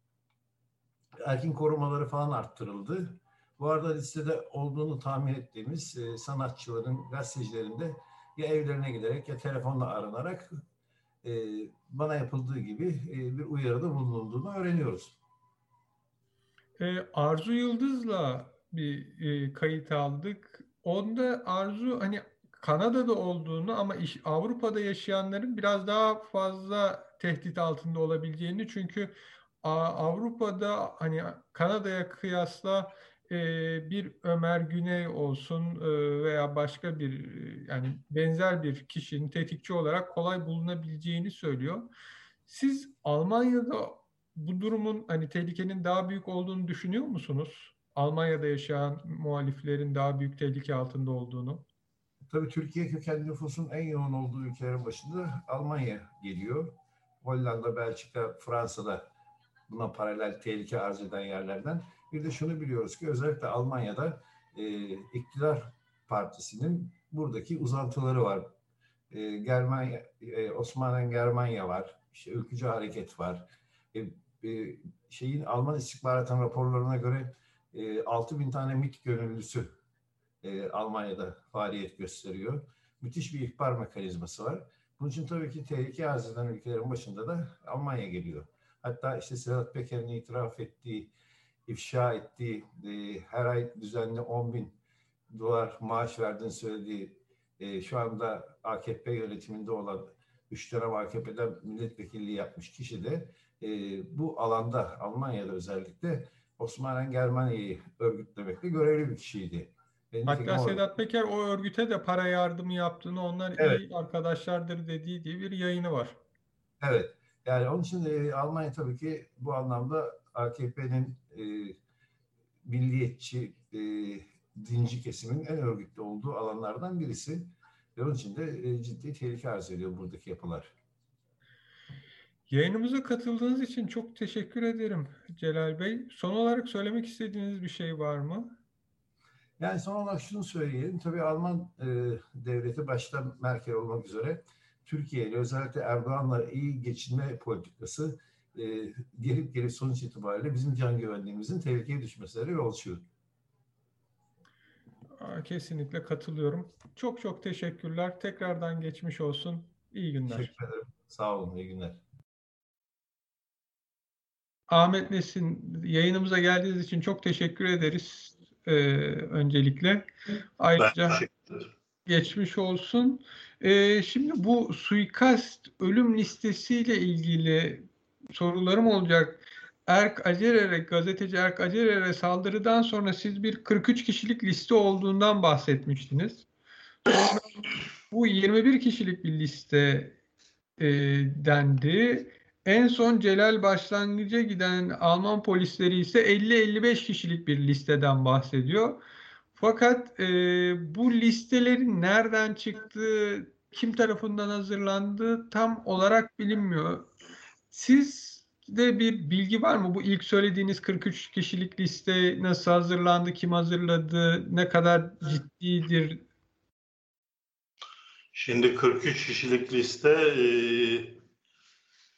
Erkin korumaları falan arttırıldı. Bu arada listede olduğunu tahmin ettiğimiz e, sanatçıların, gazetecilerin de ya evlerine giderek ya telefonla aranarak e, bana yapıldığı gibi e, bir uyarıda bulunulduğunu öğreniyoruz. E, Arzu Yıldız'la bir e, kayıt aldık. Onda Arzu hani Kanada'da olduğunu ama iş, Avrupa'da yaşayanların biraz daha fazla tehdit altında olabileceğini çünkü Avrupa'da hani Kanada'ya kıyasla e, bir Ömer Güney olsun e, veya başka bir e, yani benzer bir kişinin tetikçi olarak kolay bulunabileceğini söylüyor. Siz Almanya'da bu durumun hani tehlikenin daha büyük olduğunu düşünüyor musunuz? Almanya'da yaşayan muhaliflerin daha büyük tehlike altında olduğunu. Tabii Türkiye kökenli nüfusun en yoğun olduğu ülkelerin başında Almanya geliyor. Hollanda, Belçika, Fransa'da buna paralel tehlike arz eden yerlerden. Bir de şunu biliyoruz ki özellikle Almanya'da e, iktidar partisinin buradaki uzantıları var. E, Germanya, e, Osmanen Germanya var. İşte Ülkücü Hareket var. E, e, şeyin Alman istihbaratının raporlarına göre e, 6 bin tane MİT gönüllüsü e, Almanya'da faaliyet gösteriyor. Müthiş bir ihbar mekanizması var. Bunun için tabii ki tehlike arz eden ülkelerin başında da Almanya geliyor. Hatta işte Sedat Peker'in itiraf ettiği, ifşa ettiği, e, her ay düzenli 10 bin dolar maaş verdiğini söylediği, e, şu anda AKP yönetiminde olan 3 dönem AKP'den milletvekilliği yapmış kişi de e, bu alanda Almanya'da özellikle Osmanen Germanya'yı örgütlemekte görevli bir kişiydi. E, Hatta Sedat Peker o örgüte de para yardımı yaptığını, onlar Evet. iyi arkadaşlardır dediği diye bir yayını var. Evet. Yani onun için e, Almanya tabii ki bu anlamda AKP'nin e, milliyetçi, e, dinci kesimin en örgütlü olduğu alanlardan birisi. Ve onun için de e, ciddi tehlike arz ediyor buradaki yapılar. Yayınımıza katıldığınız için çok teşekkür ederim Celal Bey. Son olarak söylemek istediğiniz bir şey var mı? Yani son olarak şunu söyleyelim. Tabii Alman e, devleti başta Merkel olmak üzere Türkiye ile özellikle Erdoğan'la iyi geçinme politikası e, gelip gelip sonuç itibariyle bizim can güvenliğimizin tehlikeye düşmesine yol açıyor. Aa, Kesinlikle katılıyorum. Çok çok teşekkürler. Tekrardan geçmiş olsun. İyi günler. Teşekkür ederim. Sağ olun. İyi günler. Ahmet Nesin yayınımıza geldiğiniz için çok teşekkür ederiz ee, öncelikle. Ayrıca geçmiş olsun. Ee, şimdi bu suikast ölüm listesiyle ilgili sorularım olacak. Erk Acerer'e, gazeteci Erk Acerer'e saldırıdan sonra siz bir 43 kişilik liste olduğundan bahsetmiştiniz. Sonra bu 21 kişilik bir liste e, dendi. En son Celal başlangıca giden Alman polisleri ise 50-55 kişilik bir listeden bahsediyor. Fakat e, bu listelerin nereden çıktığı, kim tarafından hazırlandığı tam olarak bilinmiyor. Sizde bir bilgi var mı? Bu ilk söylediğiniz 43 kişilik liste nasıl hazırlandı, kim hazırladı, ne kadar ciddidir? Şimdi 43 kişilik liste e,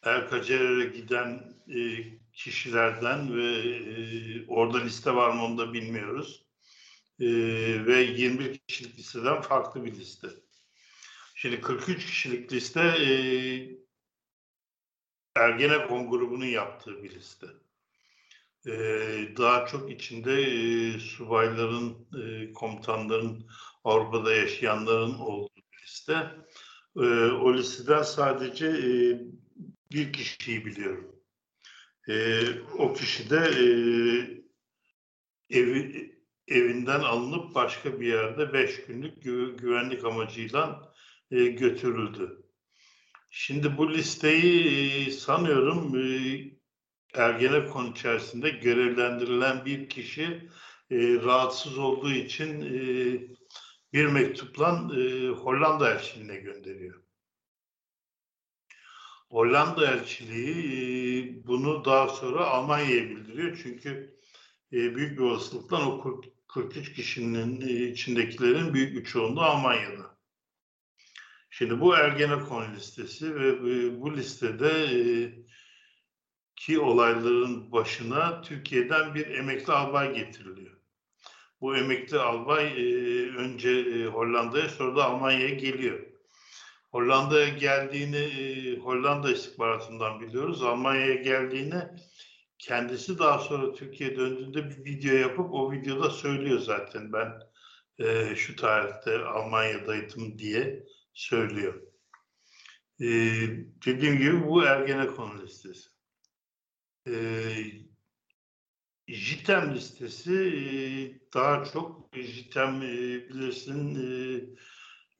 Erkacer'e giden e, kişilerden ve e, orada liste var mı onu da bilmiyoruz. E, ve 21 kişilik listeden farklı bir liste. Şimdi 43 kişilik liste e, Ergenekon grubunun yaptığı bir liste. E, daha çok içinde e, subayların, e, komutanların, Avrupa'da yaşayanların olduğu bir liste. E, o listeden sadece e, bir kişiyi biliyorum. E, o kişi de e, evi, evinden alınıp başka bir yerde beş günlük gü güvenlik amacıyla e, götürüldü. Şimdi bu listeyi e, sanıyorum e, Ergenekon içerisinde görevlendirilen bir kişi e, rahatsız olduğu için bir mektupla Hollanda elçiliğine gönderiyor. Hollanda elçiliği bunu daha sonra Almanya'ya bildiriyor. Çünkü büyük bir olasılıkla o 43 kişinin e, içindekilerin büyük bir çoğunluğu Almanya'da. Şimdi bu Ergenekon listesi ve bu listede e, ki olayların başına Türkiye'den bir emekli albay getiriliyor. Bu emekli albay e, önce Hollanda'ya sonra da Almanya'ya geliyor. Hollanda'ya geldiğini Hollanda istihbaratından biliyoruz. Almanya'ya geldiğini kendisi daha sonra Türkiye'ye döndüğünde bir video yapıp o videoda söylüyor zaten ben e, şu tarihte Almanya'daydım diye söylüyor. E, dediğim gibi bu Ergenekon listesi. E, JITEM listesi e, daha çok JITEM e, bilirsin e,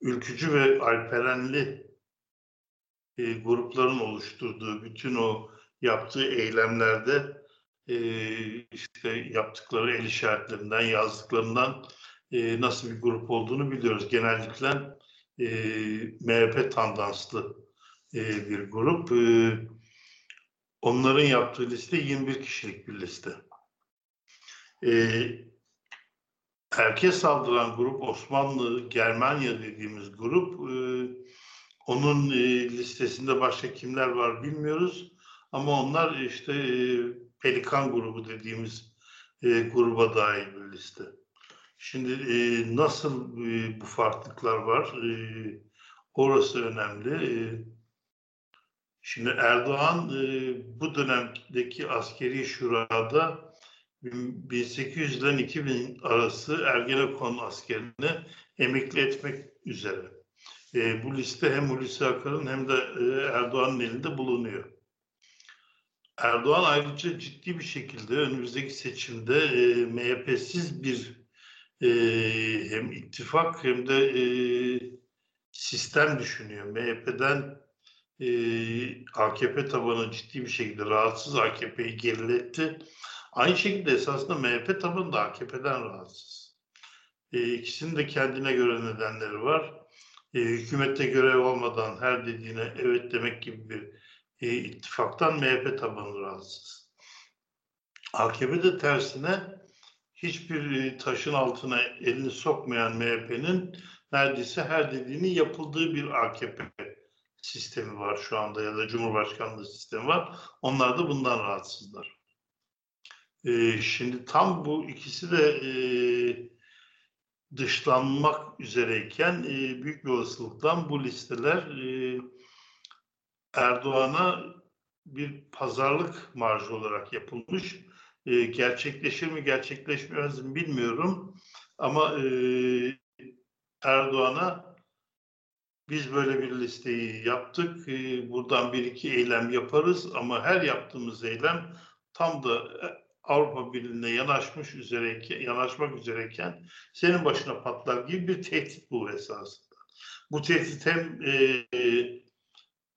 ülkücü ve alperenli e, grupların oluşturduğu bütün o yaptığı eylemlerde e, işte yaptıkları el işaretlerinden, yazdıklarından e, nasıl bir grup olduğunu biliyoruz. Genellikle e, MHP tandanslı e, bir grup. E, onların yaptığı liste 21 kişilik bir liste. E, erkeğe saldıran grup Osmanlı, Germanya dediğimiz grup e, onun e, listesinde başka kimler var bilmiyoruz. Ama onlar işte e, Pelikan grubu dediğimiz e, gruba dahil bir liste. Şimdi e, nasıl e, bu farklılıklar var? E, orası önemli. E, şimdi Erdoğan e, bu dönemdeki askeri şurada 1800 ile 2000 arası Ergenekon askerini emekli etmek üzere. E, bu liste hem Hulusi Akar'ın hem de e, Erdoğan'ın elinde bulunuyor. Erdoğan ayrıca ciddi bir şekilde önümüzdeki seçimde e, MHP'siz bir e, hem ittifak hem de e, sistem düşünüyor. MHP'den e, AKP tabanı ciddi bir şekilde rahatsız AKP'yi geriletti. Aynı şekilde esasında MHP tabanı da AKP'den rahatsız. E, ikisinin de kendine göre nedenleri var. E, hükümette görev olmadan her dediğine evet demek gibi bir e, ittifaktan MHP tabanı rahatsız. AKP de tersine hiçbir e, taşın altına elini sokmayan MHP'nin neredeyse her dediğini yapıldığı bir AKP sistemi var şu anda ya da Cumhurbaşkanlığı sistemi var. Onlar da bundan rahatsızlar. Ee, şimdi tam bu ikisi de e, dışlanmak üzereyken e, büyük bir olasılıkla bu listeler e, Erdoğan'a bir pazarlık marjı olarak yapılmış. E, gerçekleşir mi gerçekleşmez mi bilmiyorum. Ama e, Erdoğan'a biz böyle bir listeyi yaptık. E, buradan bir iki eylem yaparız ama her yaptığımız eylem tam da Avrupa Birliği'ne yanaşmış üzereyken, yanaşmak üzereyken senin başına patlar gibi bir tehdit bu esasında. Bu tehdit hem e,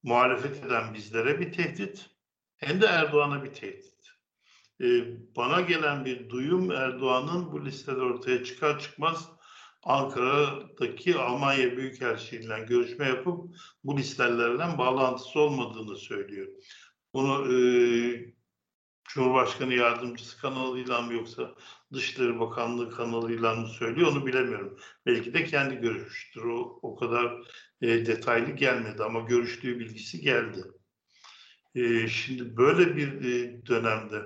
muhalefet eden bizlere bir tehdit hem de Erdoğan'a bir tehdit. Ee, bana gelen bir duyum Erdoğan'ın bu listede ortaya çıkar çıkmaz Ankara'daki Almanya Büyükelçiliğiyle görüşme yapıp bu listelerden bağlantısı olmadığını söylüyor. Bunu e, Cumhurbaşkanı Yardımcısı kanalıyla mı yoksa Dışişleri Bakanlığı kanalıyla mı söylüyor onu bilemiyorum. Belki de kendi görüştür. O, o kadar e, detaylı gelmedi ama görüştüğü bilgisi geldi. E, şimdi böyle bir e, dönemde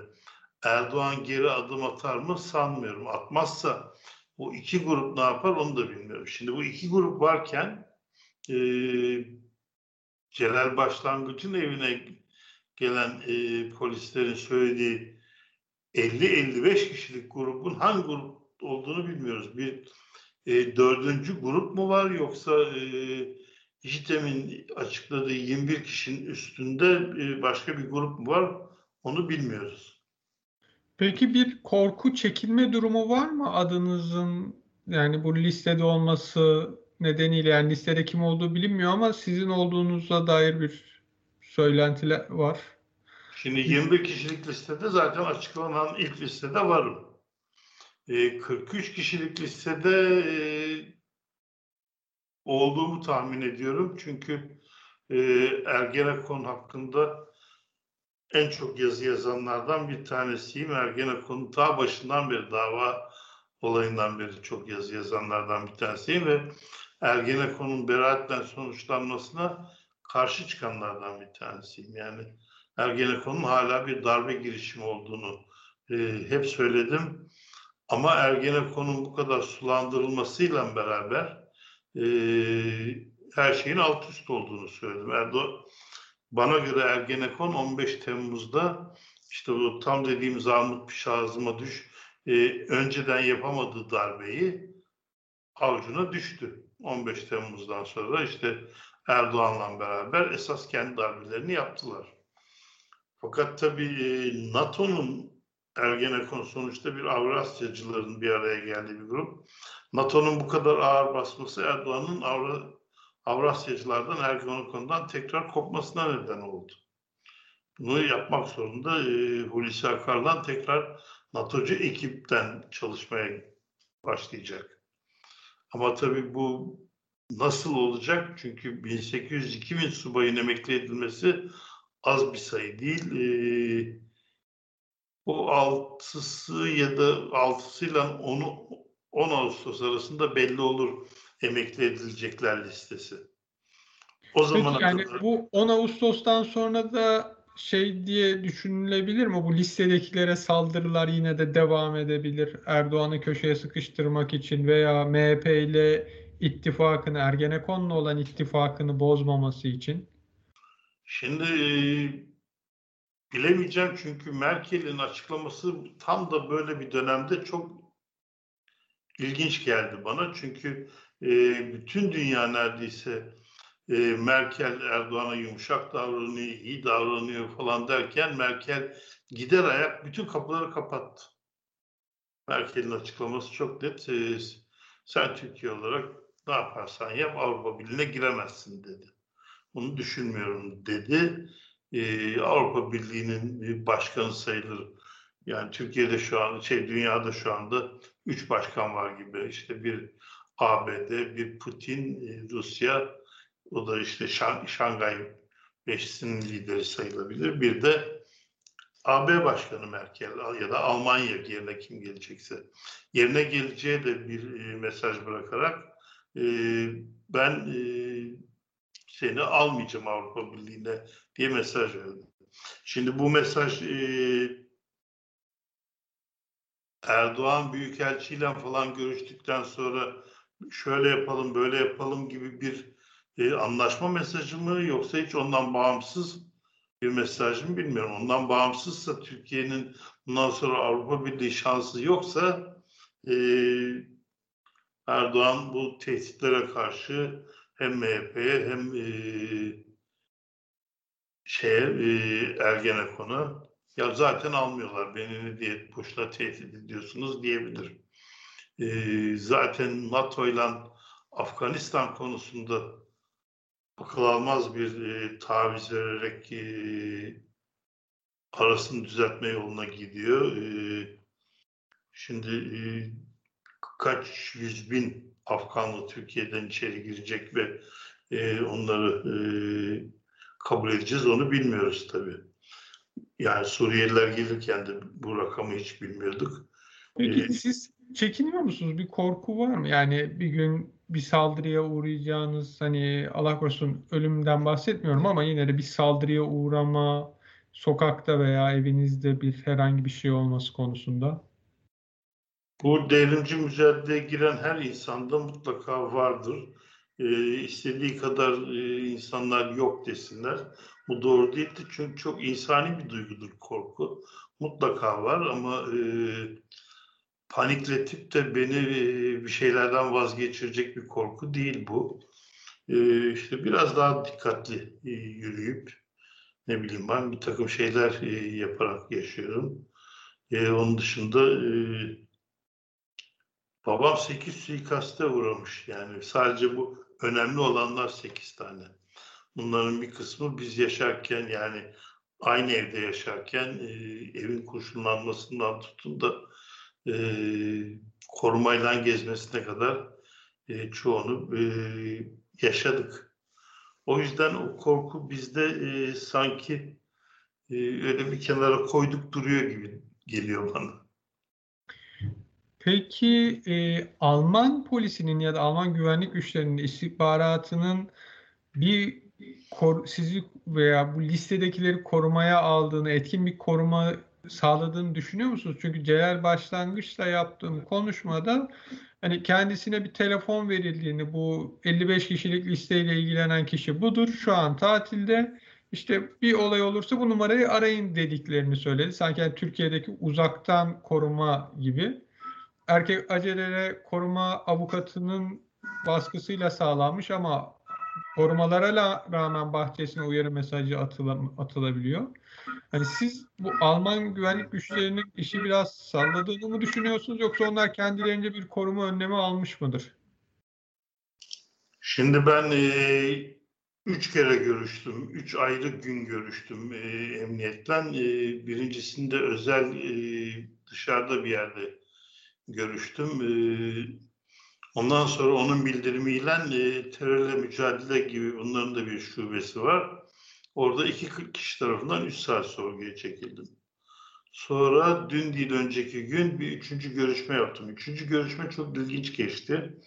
Erdoğan geri adım atar mı sanmıyorum. Atmazsa O iki grup ne yapar onu da bilmiyorum. Şimdi bu iki grup varken e, Celal Başlangıç'ın evine gelen e, polislerin söylediği 50-55 kişilik grubun hangi grup olduğunu bilmiyoruz. Bir e, dördüncü grup mu var yoksa e, JITEM'in açıkladığı 21 kişinin üstünde e, başka bir grup mu var onu bilmiyoruz. Peki bir korku, çekinme durumu var mı adınızın yani bu listede olması nedeniyle yani listede kim olduğu bilinmiyor ama sizin olduğunuza dair bir söylentiler var. Şimdi 21 kişilik listede zaten açıklanan ilk listede varım. E, 43 kişilik listede e, olduğumu tahmin ediyorum. Çünkü e, Ergenekon hakkında en çok yazı yazanlardan bir tanesiyim. Ergenekon'un ta başından beri dava olayından beri çok yazı yazanlardan bir tanesiyim ve Ergenekon'un beraatle sonuçlanmasına karşı çıkanlardan bir tanesiyim. Yani Ergenekon'un hala bir darbe girişimi olduğunu e, hep söyledim. Ama Ergenekon'un bu kadar sulandırılmasıyla beraber e, her şeyin alt üst olduğunu söyledim. Erdoğan, bana göre Ergenekon 15 Temmuz'da işte o tam dediğim Armut Şahızıma düş e, önceden yapamadığı darbeyi avcuna düştü. 15 Temmuz'dan sonra işte Erdoğan'la beraber esas kendi darbelerini yaptılar. Fakat tabii e, NATO'nun Ergenekon sonuçta bir Avrasyacıların bir araya geldiği bir grup. NATO'nun bu kadar ağır basması Erdoğan'ın Avra, Avrasyacılardan Ergenekon'dan tekrar kopmasına neden oldu. Bunu yapmak zorunda e, Hulusi Akar'dan tekrar NATO'cu ekipten çalışmaya başlayacak. Ama tabii bu nasıl olacak? Çünkü 1800-2000 subayın emekli edilmesi az bir sayı değil. Ee, o altısı ya da altısıyla onu 10 Ağustos arasında belli olur emekli edilecekler listesi. O zaman yani kadar... bu 10 Ağustos'tan sonra da şey diye düşünülebilir mi? Bu listedekilere saldırılar yine de devam edebilir. Erdoğan'ı köşeye sıkıştırmak için veya MHP ile ittifakını, Ergenekon'la olan ittifakını bozmaması için. Şimdi bilemeyeceğim çünkü Merkel'in açıklaması tam da böyle bir dönemde çok ilginç geldi bana. Çünkü bütün dünya neredeyse e, Merkel Erdoğan'a yumuşak davranıyor, iyi davranıyor falan derken Merkel gider ayak bütün kapıları kapattı. Merkel'in açıklaması çok net. E, sen Türkiye olarak ne yaparsan yap Avrupa Birliği'ne giremezsin dedi. Bunu düşünmüyorum dedi. E, Avrupa Birliği'nin bir başkanı sayılır. Yani Türkiye'de şu an, şey dünyada şu anda üç başkan var gibi. İşte bir ABD, bir Putin, Rusya, o da işte Şang Şangay Beşisi'nin lideri sayılabilir. Bir de AB Başkanı Merkel ya da Almanya yerine kim gelecekse. Yerine geleceği de bir e, mesaj bırakarak e, ben e, seni almayacağım Avrupa Birliği'ne diye mesaj verdi. Şimdi bu mesaj Erdoğan Büyükelçiyle falan görüştükten sonra şöyle yapalım böyle yapalım gibi bir e, anlaşma mesajı mı yoksa hiç ondan bağımsız bir mesaj mı bilmiyorum. Ondan bağımsızsa Türkiye'nin bundan sonra Avrupa Birliği şansı yoksa e, Erdoğan bu tehditlere karşı hem MHP'ye hem e, şeye e, Ergenekon'a ya zaten almıyorlar beni ne diye boşuna tehdit ediyorsunuz diyebilir. E, zaten NATO ile Afganistan konusunda akıl almaz bir e, taviz vererek e, arasını düzeltme yoluna gidiyor. E, şimdi e, kaç yüz bin Afganlı Türkiye'den içeri girecek ve e, onları e, kabul edeceğiz onu bilmiyoruz tabii. Yani Suriyeliler gelirken de bu rakamı hiç bilmiyorduk. Peki ee, siz çekiniyor musunuz? Bir korku var mı? Yani bir gün bir saldırıya uğrayacağınız hani Allah korusun ölümden bahsetmiyorum ama yine de bir saldırıya uğrama sokakta veya evinizde bir herhangi bir şey olması konusunda. Bu devrimci mücadeleye giren her insanda mutlaka vardır. Ee, istediği kadar e, insanlar yok desinler. Bu doğru değildir çünkü çok insani bir duygudur korku. Mutlaka var ama e, panikletip de beni e, bir şeylerden vazgeçirecek bir korku değil bu. E, işte biraz daha dikkatli e, yürüyüp ne bileyim ben bir takım şeyler e, yaparak yaşıyorum. E, onun dışında e, babam 8 suikaste uğramış yani sadece bu önemli olanlar 8 tane. Bunların bir kısmı biz yaşarken yani aynı evde yaşarken e, evin kurşunlanmasından tutun da e, korumayla gezmesine kadar e, çoğunu e, yaşadık. O yüzden o korku bizde e, sanki e, öyle bir kenara koyduk duruyor gibi geliyor bana. Peki e, Alman polisinin ya da Alman güvenlik güçlerinin istihbaratının bir kor, sizi veya bu listedekileri korumaya aldığını, etkin bir koruma sağladığını düşünüyor musunuz? Çünkü Celal başlangıçta yaptığım konuşmada hani kendisine bir telefon verildiğini, bu 55 kişilik listeyle ilgilenen kişi budur, şu an tatilde. İşte bir olay olursa bu numarayı arayın dediklerini söyledi. Sanki yani Türkiye'deki uzaktan koruma gibi. Erkek acelere koruma avukatının baskısıyla sağlanmış ama korumalara rağmen bahçesine uyarı mesajı atıla, atılabiliyor. Hani siz bu Alman güvenlik güçlerinin işi biraz salladığını mı düşünüyorsunuz yoksa onlar kendilerince bir koruma önlemi almış mıdır? Şimdi ben e, üç kere görüştüm. Üç ayrı gün görüştüm e, emniyetten. E, birincisinde özel e, dışarıda bir yerde görüştüm. E, ondan sonra onun bildirimiyle e, terörle mücadele gibi bunların da bir şubesi var. Orada iki kişi tarafından üç saat sorguya çekildim. Sonra dün değil önceki gün bir üçüncü görüşme yaptım. Üçüncü görüşme çok ilginç geçti.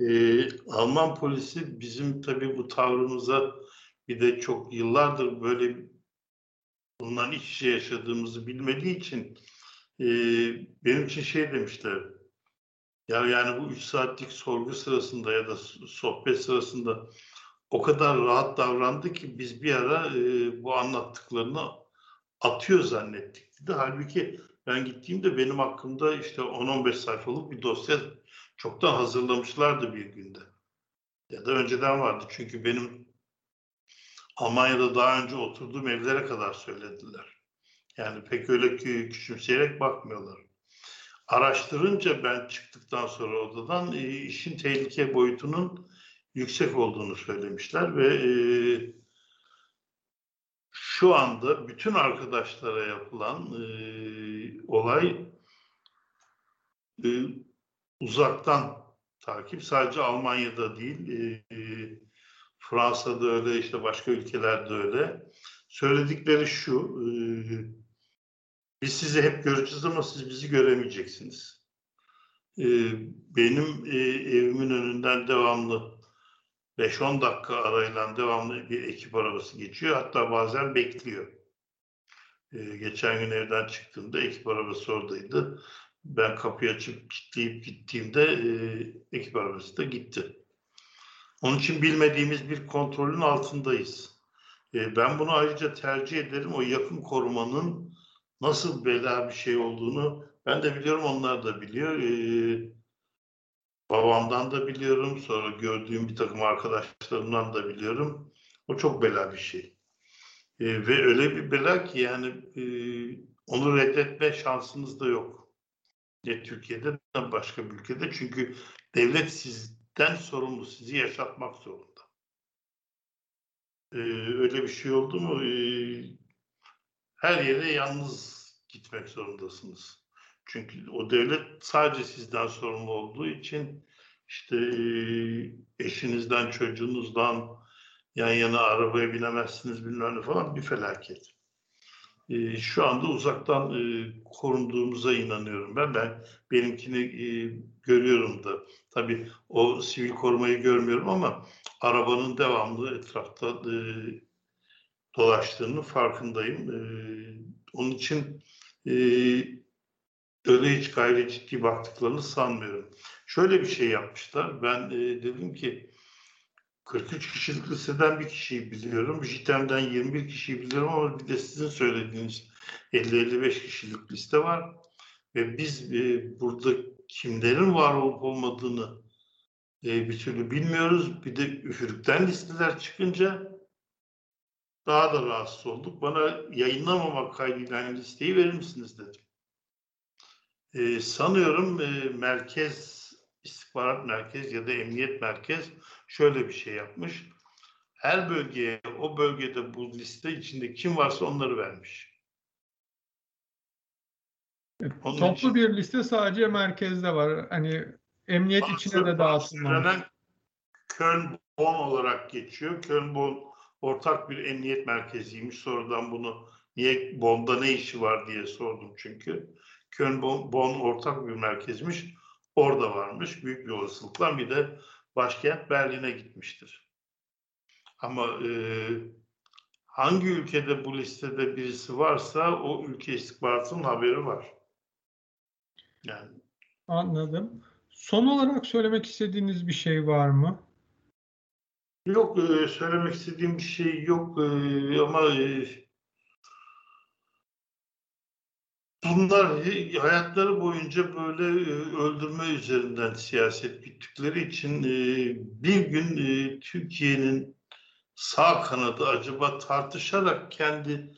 Ee, Alman polisi bizim tabii bu tavrımıza bir de çok yıllardır böyle bundan iç yaşadığımızı bilmediği için e, benim için şey demişler. Ya yani bu üç saatlik sorgu sırasında ya da sohbet sırasında o kadar rahat davrandı ki biz bir ara e, bu anlattıklarını atıyor zannettik dedi. Halbuki ben gittiğimde benim hakkımda işte 10-15 sayfalık bir dosya çoktan hazırlamışlardı bir günde. Ya da önceden vardı çünkü benim Almanya'da daha önce oturduğum evlere kadar söylediler. Yani pek öyle küçümseyerek bakmıyorlar. Araştırınca ben çıktıktan sonra odadan e, işin tehlike boyutunun yüksek olduğunu söylemişler ve e, şu anda bütün arkadaşlara yapılan e, olay uzaktan takip sadece Almanya'da değil Fransa'da öyle işte başka ülkelerde öyle söyledikleri şu biz sizi hep göreceğiz ama siz bizi göremeyeceksiniz. E, benim e, evimin önünden devamlı 5-10 dakika arayla devamlı bir ekip arabası geçiyor. Hatta bazen bekliyor. Ee, geçen gün evden çıktığımda ekip arabası oradaydı. Ben kapıyı açıp kilitleyip gittiğimde e, ekip arabası da gitti. Onun için bilmediğimiz bir kontrolün altındayız. E, ben bunu ayrıca tercih ederim. O yakın korumanın nasıl bela bir şey olduğunu ben de biliyorum, onlar da biliyor. E, Babamdan da biliyorum, sonra gördüğüm bir takım arkadaşlarımdan da biliyorum. O çok bela bir şey. E, ve öyle bir bela ki yani e, onu reddetme şansınız da yok. Ne Türkiye'de ne başka bir ülkede. Çünkü devlet sizden sorumlu, sizi yaşatmak zorunda. E, öyle bir şey oldu mu e, her yere yalnız gitmek zorundasınız. Çünkü o devlet sadece sizden sorumlu olduğu için işte eşinizden, çocuğunuzdan yan yana arabaya binemezsiniz bilmem ne falan bir felaket. Şu anda uzaktan korunduğumuza inanıyorum ben. Ben benimkini görüyorum da. Tabii o sivil korumayı görmüyorum ama arabanın devamlı etrafta dolaştığını farkındayım. Onun için öyle hiç gayri ciddi baktıklarını sanmıyorum. Şöyle bir şey yapmışlar. Ben e, dedim ki 43 kişilik listeden bir kişiyi biliyorum. JITEM'den 21 kişiyi biliyorum ama bir de sizin söylediğiniz 50-55 kişilik liste var. Ve biz e, burada kimlerin var olup olmadığını e, bir türlü bilmiyoruz. Bir de üfürükten listeler çıkınca daha da rahatsız olduk. Bana yayınlamamak kaydıyla aynı listeyi verir misiniz dedim. E, sanıyorum e, merkez istihbarat merkez ya da emniyet merkez şöyle bir şey yapmış. Her bölgeye o bölgede bu liste içinde kim varsa onları vermiş. Onun Toplu için- bir liste sadece merkezde var. Hani emniyet içine de dağıtılmamış. Söylenen Köln-Bonn olarak geçiyor. Köln-Bonn ortak bir emniyet merkeziymiş. Sonradan bunu niye Bonn'da ne işi var diye sordum çünkü. Köln-Bonn ortak bir merkezmiş. Orada varmış. Büyük bir olasılıkla bir de başkent Berlin'e gitmiştir. Ama e, hangi ülkede bu listede birisi varsa o ülke istihbaratının haberi var. Yani Anladım. Son olarak söylemek istediğiniz bir şey var mı? Yok e, söylemek istediğim bir şey yok e, ama e, bunlar hayatları boyunca böyle öldürme üzerinden siyaset güttükleri için bir gün Türkiye'nin sağ kanadı acaba tartışarak kendi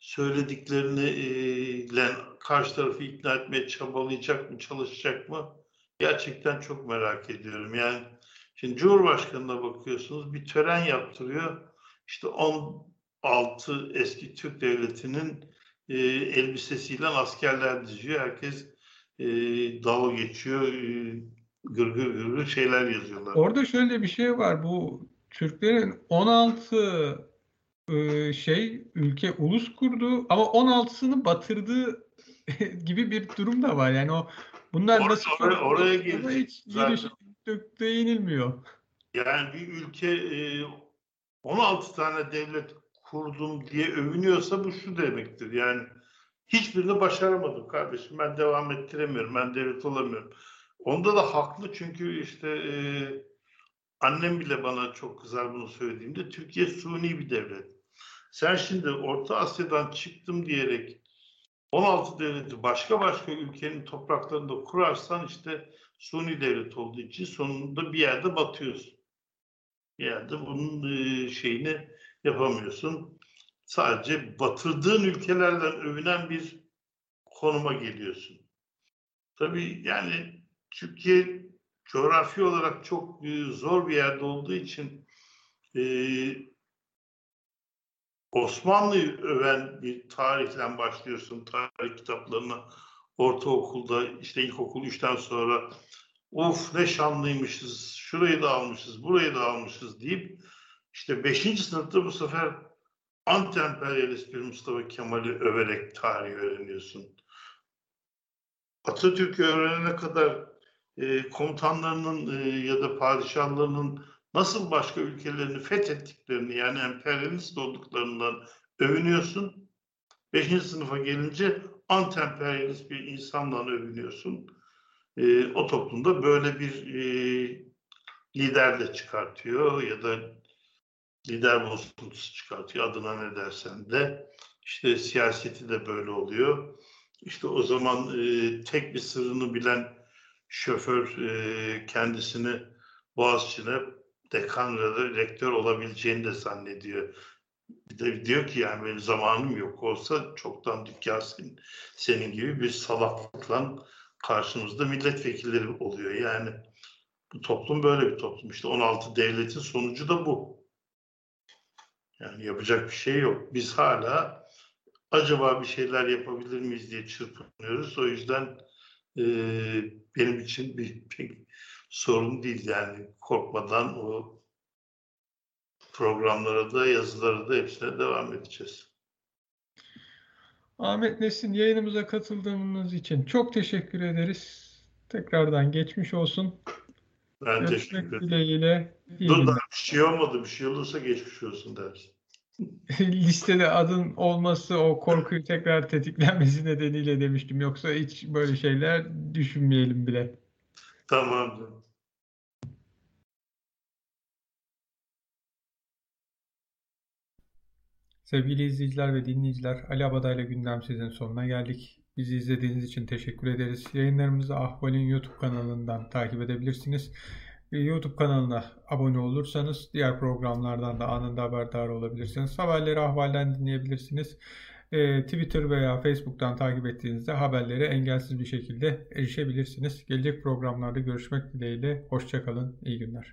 söylediklerini e, ile karşı tarafı ikna etmeye çabalayacak mı, çalışacak mı? Gerçekten çok merak ediyorum. Yani Şimdi Cumhurbaşkanı'na bakıyorsunuz bir tören yaptırıyor. İşte 16 eski Türk devletinin e, elbisesiyle askerler diziyor. Herkes e, dalga geçiyor. E, gırgır gırgır şeyler yazıyorlar. Orada şöyle bir şey var. Bu Türklerin 16 e, şey ülke ulus kurdu ama 16'sını batırdığı gibi bir durum da var. Yani o bunlar Or- nasıl oraya- oraya hiç zaten. Değinilmiyor. Yani bir ülke e, 16 tane devlet kurdum diye övünüyorsa bu şu demektir. Yani hiçbirini başaramadım kardeşim. Ben devam ettiremiyorum. Ben devlet olamıyorum. Onda da haklı çünkü işte e, annem bile bana çok kızar bunu söylediğimde Türkiye suni bir devlet. Sen şimdi Orta Asya'dan çıktım diyerek 16 devleti başka başka ülkenin topraklarında kurarsan işte suni devlet olduğu için sonunda bir yerde batıyorsun. Bir yerde bunun e, şeyini yapamıyorsun. Sadece batırdığın ülkelerden övünen bir konuma geliyorsun. Tabii yani Türkiye coğrafi olarak çok e, zor bir yerde olduğu için e, Osmanlı'yı öven bir tarihle başlıyorsun tarih kitaplarına. Ortaokulda işte ilkokul 3'ten sonra of ne şanlıymışız, şurayı da almışız, burayı da almışız deyip işte 5. sınıfta bu sefer anti-emperyalist bir Mustafa Kemal'i överek tarihi öğreniyorsun. Atatürk'ü öğrenene kadar e, komutanlarının e, ya da padişahlarının nasıl başka ülkelerini fethettiklerini yani emperyalist olduklarından övünüyorsun. Beşinci sınıfa gelince anti-emperyalist bir insandan övünüyorsun. E, o toplumda böyle bir e, lider de çıkartıyor ya da lider bozuntusu çıkartıyor adına ne dersen de. İşte siyaseti de böyle oluyor. İşte o zaman e, tek bir sırrını bilen şoför e, kendisini Boğaziçi'ne dekan da rektör olabileceğini de zannediyor. Bir de diyor ki yani benim zamanım yok olsa çoktan dükkan senin, senin gibi bir salaklıkla karşımızda milletvekilleri oluyor. Yani bu toplum böyle bir toplum. İşte 16 devletin sonucu da bu. Yani yapacak bir şey yok. Biz hala acaba bir şeyler yapabilir miyiz diye çırpınıyoruz. O yüzden e, benim için bir pek sorun değil yani korkmadan o programlara da yazılara da hepsine devam edeceğiz. Ahmet Nesin yayınımıza katıldığınız için çok teşekkür ederiz. Tekrardan geçmiş olsun. Ben Görüşmek teşekkür ederim. dileğiyle. Dur da bir şey olmadı. Bir şey olursa geçmiş olsun dersin. listede adın olması o korkuyu tekrar tetiklenmesi nedeniyle demiştim. Yoksa hiç böyle şeyler düşünmeyelim bile. Tamamdır. Sevgili izleyiciler ve dinleyiciler, Ali Abadayla Gündem Sizin sonuna geldik. Bizi izlediğiniz için teşekkür ederiz. Yayınlarımızı Ahval'in YouTube kanalından takip edebilirsiniz. YouTube kanalına abone olursanız diğer programlardan da anında haberdar olabilirsiniz. Haberleri Ahval'den dinleyebilirsiniz. Ee, Twitter veya Facebook'tan takip ettiğinizde haberlere engelsiz bir şekilde erişebilirsiniz. Gelecek programlarda görüşmek dileğiyle. Hoşçakalın, iyi günler.